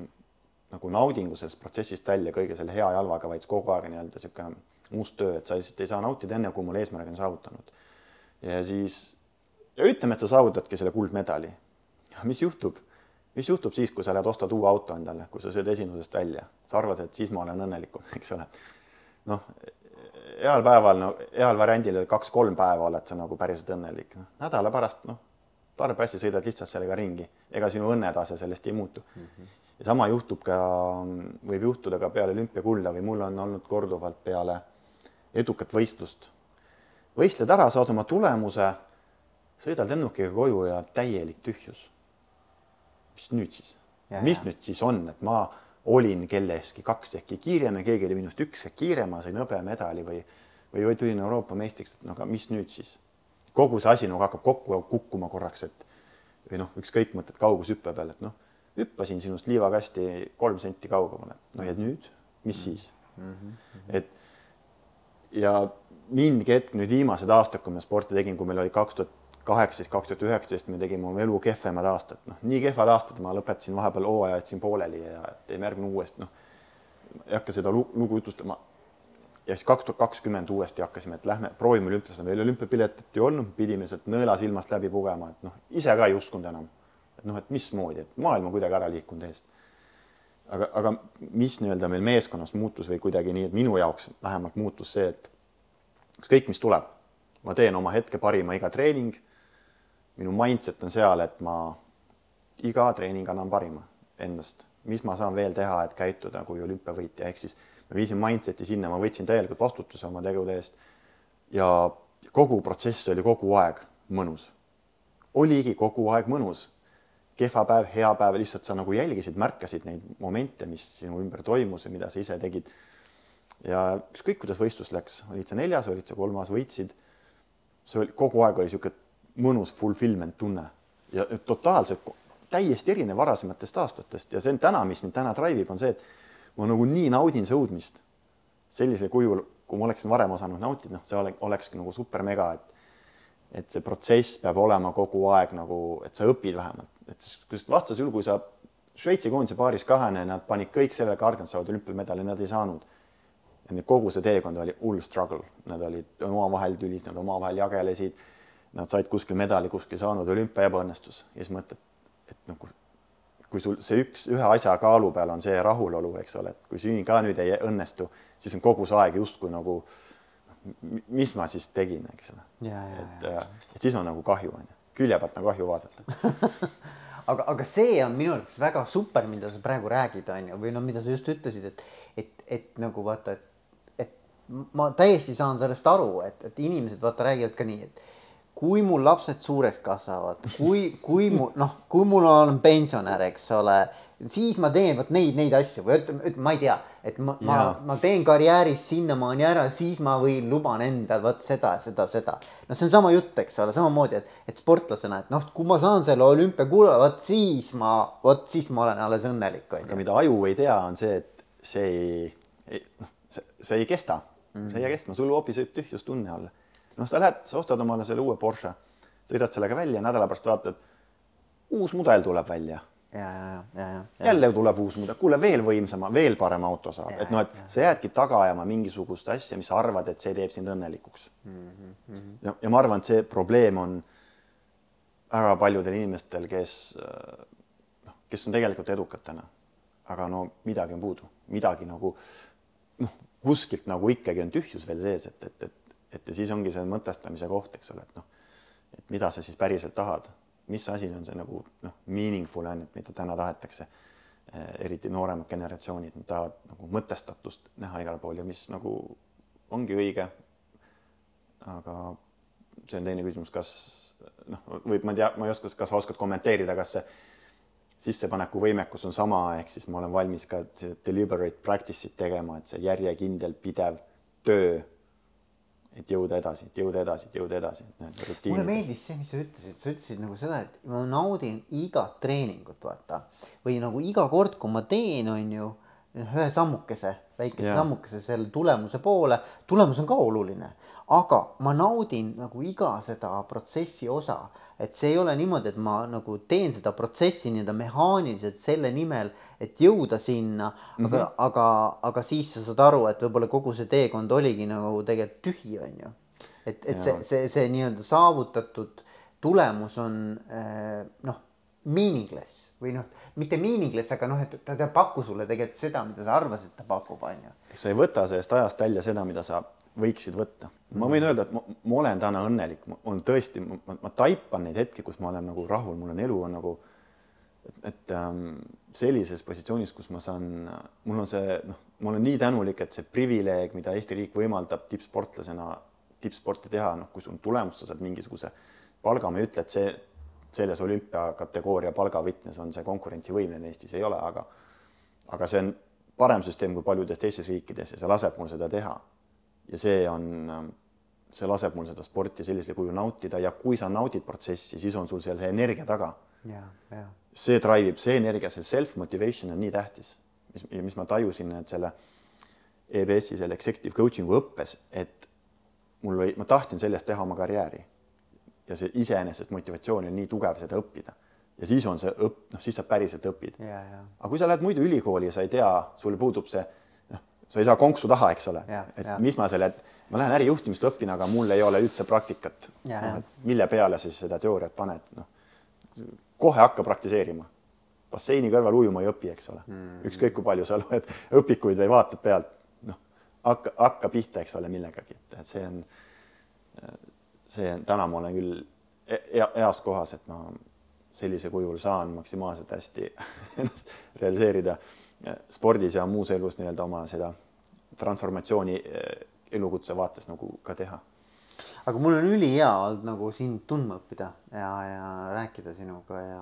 nagu naudingu sellest protsessist välja kõige selle hea ja halvaga, vaid kogu aeg nii-öelda niisugune must töö, et sa lihtsalt ei saa nautida enne, kui mul eesmärk on saavutanud. ja siis ja ütleme, et sa saavutadki selle kuldmedali. mis juhtub? Mis juhtub siis, kui sa lähed ostad uue auto endale, kui sa sööd esindusest välja, sa arvad, et siis ma olen õnnelikum, eks ole. noh, heal päeval, no heal variandil kaks-kolm päeva oled sa nagu päriselt õnnelik, noh nädala pärast, noh, tarbehassi sõidad lihtsalt sellega ringi, ega sinu õnnetase sellest ei muutu mm. -hmm. ja sama juhtub ka, võib juhtuda ka peale olümpiakulda või mul on olnud korduvalt peale edukat võistlust. võistled ära, saad oma tulemuse, sõidad lennukiga koju ja täielik tühjus. Mis nüüd siis? mis nüüd siis on, et ma olin kellestki kaks ehkki kiirem ja keegi oli minust üks ehk kiirem, ma sain hõbemedali või, või, või tulin Euroopa meistriks, et no aga mis nüüd siis? kogu see asi nagu hakkab kokku kukkuma korraks, et või noh, ükskõik mõtled kaugushüppe peal, et noh, hüppasin sinust liivakasti kolm senti kaugemale, no ja nüüd, mis siis mm? -hmm. et ja mingi hetk nüüd viimased aastad, kui ma sporti tegin, kui meil oli kaks tuhat kaheksateist, kaks tuhat üheksateist, me tegime oma elu kehvemad aastad, noh, nii kehvad aastad, ma lõpetasin vahepeal hooaja, jätsin pooleli ja teeme järgmine uuesti, noh. ei hakka seda lugu jutustama. ja siis kaks tuhat kakskümmend uuesti hakkasime, et lähme proovime olümpiasse, meil olümpiapiletit ei olnud, pidime sealt nõela silmast läbi pugema, et noh, ise ka ei uskunud enam. et noh, et mismoodi, et maailm on kuidagi ära liikunud eest. aga, aga mis nii-öelda meil meeskonnas muutus või kuidagi nii, et minu jaoks vähemalt muutus see, et ükskõik, mis tuleb, ma teen oma hetke parima iga treening minu mindset on seal, et ma iga treening annan parima endast, mis ma saan veel teha, et käituda kui olümpiavõitja, ehk siis ma viisin mindset'i sinna, ma võtsin täielikult vastutuse oma tegude eest. ja kogu protsess oli kogu aeg mõnus. oligi kogu aeg mõnus. kehva päev, hea päev, lihtsalt sa nagu jälgisid, märkasid neid momente, mis sinu ümber toimus ja mida sa ise tegid. ja ükskõik, kuidas võistlus läks, olid sa neljas, olid sa kolmas, võitsid. see oli kogu aeg oli niisugune mõnus fulfillment tunne. Ja totaalselt täiesti erinev varasematest aastatest ja see on täna, mis mind täna drive ib, on see, et ma nagu nii naudin sõudmist sellisel kujul, kui ma oleksin varem osanud nautida, noh, see ole, olekski nagu super mega, et et see protsess peab olema kogu aeg nagu, et sa õpid vähemalt, et siis vastasjuhul, kui sa Šveitsi koondise paaris kahene, nad panid kõik selle kaardi, nad saavad olümpiamedali, nad ei saanud. kogu see teekond oli hull struggle, nad olid omavahel tülis, nad omavahel jagelesid nad said kuskil medali kuskil saanud, olümpia ebaõnnestus ja siis mõtled, et nagu kui sul see üks, ühe asja kaalu peal on see rahulolu, eks ole, et kui siin ka nüüd ei õnnestu, siis on kogu see aeg justkui nagu mis ma siis tegin, eks ole. et, äh, et siis on nagu kahju, on ju, külje pealt on kahju vaadata. Aga, aga see on minu arvates väga super, mida sa praegu räägid, on ju, või noh, mida sa just ütlesid, et, et, et nagu vaata, et, et ma täiesti saan sellest aru, et, et inimesed vaata räägivad ka nii, et kui mul lapsed suureks kasvavad, kui, kui mu noh, kui mul on pensionär, eks ole, siis ma teen vot neid, neid asju või ütleme, ütleme, ma ei tea, et ma, ma, ma teen karjääris sinnamaani ära, siis ma võin, luban endal vot seda, seda, seda. no see on sama jutt, eks ole, samamoodi, et, et sportlasena, et noh, kui ma saan selle olümpiakulla, vot siis ma, vot siis ma olen alles õnnelik. aga mida aju ei tea, on see, et see ei, noh, see, see ei kesta mm, see ei jää kestma, sul hoopis võib tühjustunne olla noh, sa lähed, sa ostad omale selle uue Porsche, sõidad sellega välja, nädala pärast vaatad, uus mudel tuleb välja. ja, ja, ja, ja, ja. jälle tuleb uus mudel, kuule veel võimsama, veel parem auto saab, et noh, et ja. sa jäädki taga ajama mingisugust asja, mis sa arvad, et see teeb sind õnnelikuks mm. -hmm. ja, ja ma arvan, et see probleem on väga paljudel inimestel, kes noh, kes on tegelikult edukad täna, aga no midagi on puudu, midagi nagu noh, kuskilt nagu ikkagi on tühjus veel sees, et, et, et et ja siis ongi see mõtestamise koht, eks ole, et noh, et mida sa siis päriselt tahad, mis asi on see nagu noh, meaningful on, et mida täna tahetakse eh,. eriti nooremad generatsioonid, nad tahavad nagu mõtestatust näha igal pool ja mis nagu ongi õige. aga see on teine küsimus, kas noh, võib, ma ei tea, ma ei oska, kas sa oskad kommenteerida, kas see sissepaneku võimekus on sama, ehk siis ma olen valmis ka deliberate practice'it tegema, et see järjekindel pidev töö et jõuda edasi, et jõuda edasi, et jõuda edasi. mulle meeldis see, mis sa ütlesid, sa ütlesid nagu seda, et ma naudin igat treeningut, vaata. või nagu iga kord, kui ma teen, on ju, ühe sammukese, väikese Jaa. sammukese selle tulemuse poole, tulemus on ka oluline, aga ma naudin nagu iga seda protsessi osa, et see ei ole niimoodi, et ma nagu teen seda protsessi nii-öelda mehaaniliselt selle nimel, et jõuda sinna mm, -hmm. aga, aga, aga siis sa saad aru, et võib-olla kogu see teekond oligi nagu tegelikult tühi, on ju. et, et see, see, see nii-öelda saavutatud tulemus on eh, noh, meaningless või noh, mitte meaningless, aga noh, et ta ei paku sulle tegelikult seda, mida sa arvasid, ta pakub, on ju. sa ei võta sellest ajast välja seda, mida sa võiksid võtta. ma võin öelda, et ma, ma olen täna õnnelik, ma olen tõesti, ma, ma taipan neid hetki, kus ma olen nagu rahul, mul on elu on nagu, et, et ähm, sellises positsioonis, kus ma saan, mul on see, noh, ma olen nii tänulik, et see privileeg, mida Eesti riik võimaldab tippsportlasena tippsporti teha, noh, kui sul on tulemus, sa saad mingisuguse palga, ma ei ütle, et see selles olümpiakategooria palgavõtmes on see konkurentsivõimeline, Eestis ei ole, aga aga see on parem süsteem kui paljudes teistes riikides ja see laseb mul seda teha. Ja see on, see laseb mul seda sporti sellisel kujul nautida ja kui sa naudid protsessi, siis on sul seal see energia taga. see drive ib, see energia, see self-motivation on nii tähtis, mis, mis ma tajusin, et selle EBS-i selle executive coaching'u õppes, et mul oli, ma tahtsin sellest teha oma karjääri. Ja see iseenesest motivatsioon on nii tugev seda õppida. Ja siis on see õpp, noh, siis sa päriselt õpid. aga kui sa lähed muidu ülikooli ja sa ei tea, sul puudub see, sa ei saa konksu taha, eks ole, et ja. mis ma selle, ma lähen ärijuhtimist õppin, aga mul ei ole üldse praktikat. No, mille peale siis seda teooriat paned, noh, kohe hakka praktiseerima. basseini kõrval ujuma ei õpi, eks ole mm., ükskõik kui palju sa loed õpikuid või vaatad pealt, noh, hakka, hakka pihta, eks ole, millegagi, et see on, see on, täna ma olen küll heas kohas, et ma sellisel kujul saan maksimaalselt hästi ennast realiseerida spordis ja muus elus nii-öelda oma seda transformatsiooni elukutse vaates nagu ka teha. aga mul on ülihea olnud nagu sind tundma õppida ja, ja rääkida sinuga ja,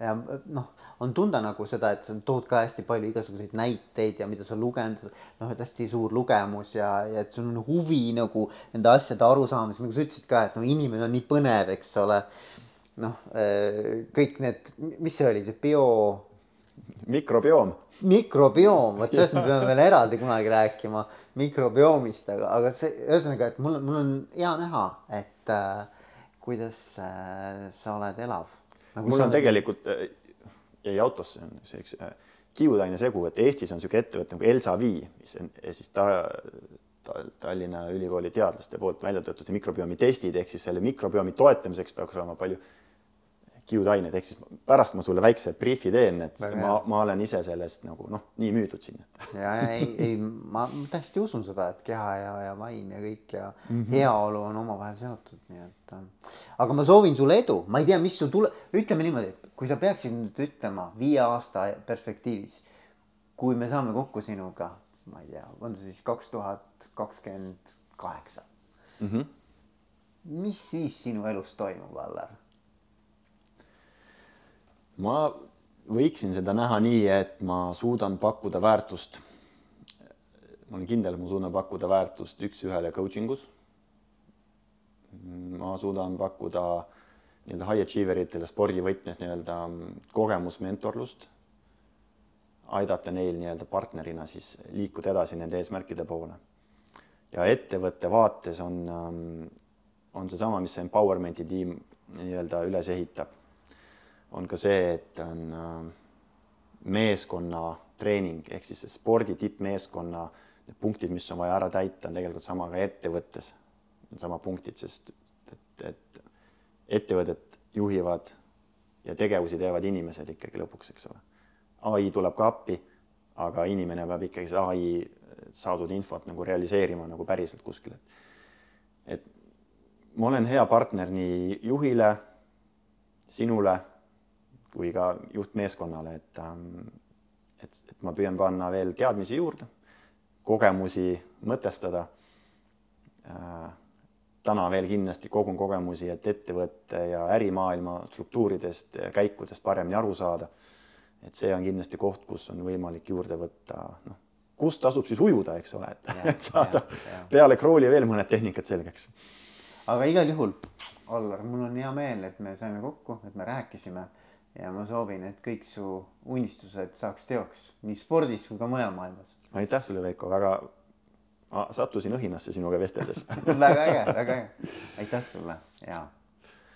ja noh, on tunda nagu seda, et sa tood ka hästi palju igasuguseid näiteid ja mida sa lugenud, noh, et hästi suur lugemus ja, ja et sul on huvi nagu nende asjade arusaamisel, nagu sa ütlesid ka, et no inimene on nii põnev, eks ole noh, kõik need, mis see oli, see bio. Mikrobioom. mikrobioom, vot sellest me peame veel eraldi kunagi rääkima, mikrobiomist, aga, aga see ühesõnaga, et mul, mul on hea näha, et äh, kuidas äh, sa oled elav nagu. mul on oled... tegelikult, jäi autosse, see üks äh, kiudaine segu, et Eestis on niisugune ettevõte nagu Elsavi, mis on siis ta, ta, Tallinna Ülikooli teadlaste poolt välja töötatud mikrobiomi testid, ehk siis selle mikrobiomi toetamiseks peaks olema palju kiudained, ehk siis pärast ma sulle väikse briifi teen, et Väga ma, ma olen ise sellest nagu noh, nii müüdud sinna. ja, ei, ei, ma täiesti usun seda, et keha ja, ja vaim ja kõik ja mm -hmm. heaolu on omavahel seotud, nii et äh,. aga ma soovin sulle edu, ma ei tea, mis sul tule, ütleme niimoodi, kui sa peaksid nüüd ütlema viie aasta perspektiivis, kui me saame kokku sinuga, ma ei tea, on see siis kaks tuhat kakskümmend kaheksa. Mhm. mis siis sinu elus toimub, Allar? Ma võiksin seda näha nii, et ma suudan pakkuda väärtust. ma olen kindel, et ma suudan pakkuda väärtust üks-ühele coaching us. ma suudan pakkuda nii-öelda high achiever itele spordivõtmes nii-öelda kogemusmentorlust. aidata neil nii-öelda partnerina siis liikuda edasi nende eesmärkide poole. ja ettevõtte vaates on, on seesama, mis see empowerment'i tiim nii-öelda üles ehitab on ka see, et on äh, meeskonna treening ehk siis spordi tippmeeskonna need punktid, mis on vaja ära täita, on tegelikult sama ka ettevõttes, sama punktid, sest et, et ettevõtet juhivad ja tegevusi teevad inimesed ikkagi lõpuks, eks ole. ai tuleb ka appi, aga inimene peab ikkagi seda ai saadud infot nagu realiseerima nagu päriselt kuskil, et et ma olen hea partner nii juhile, sinule kui ka juhtmeeskonnale, et ähm, et, et ma püüan panna veel teadmisi juurde, kogemusi mõtestada. Äh, täna veel kindlasti kogun kogemusi, et ettevõtte ja ärimaailma struktuuridest ja käikudest paremini aru saada. et see on kindlasti koht, kus on võimalik juurde võtta, noh, kus tasub siis ujuda, eks ole, et, et saada ja, ja. peale krooli veel mõned tehnikad selgeks. aga igal juhul, Allar, mul on hea meel, et me saime kokku, et me rääkisime ja ma soovin, et kõik su unistused saaks teoks nii spordis kui ka mujal maailmas. Aitäh sulle, Veiko, väga, sattusin õhinasse sinuga vesteldes. Väga äge, väga äge, aitäh sulle! Ja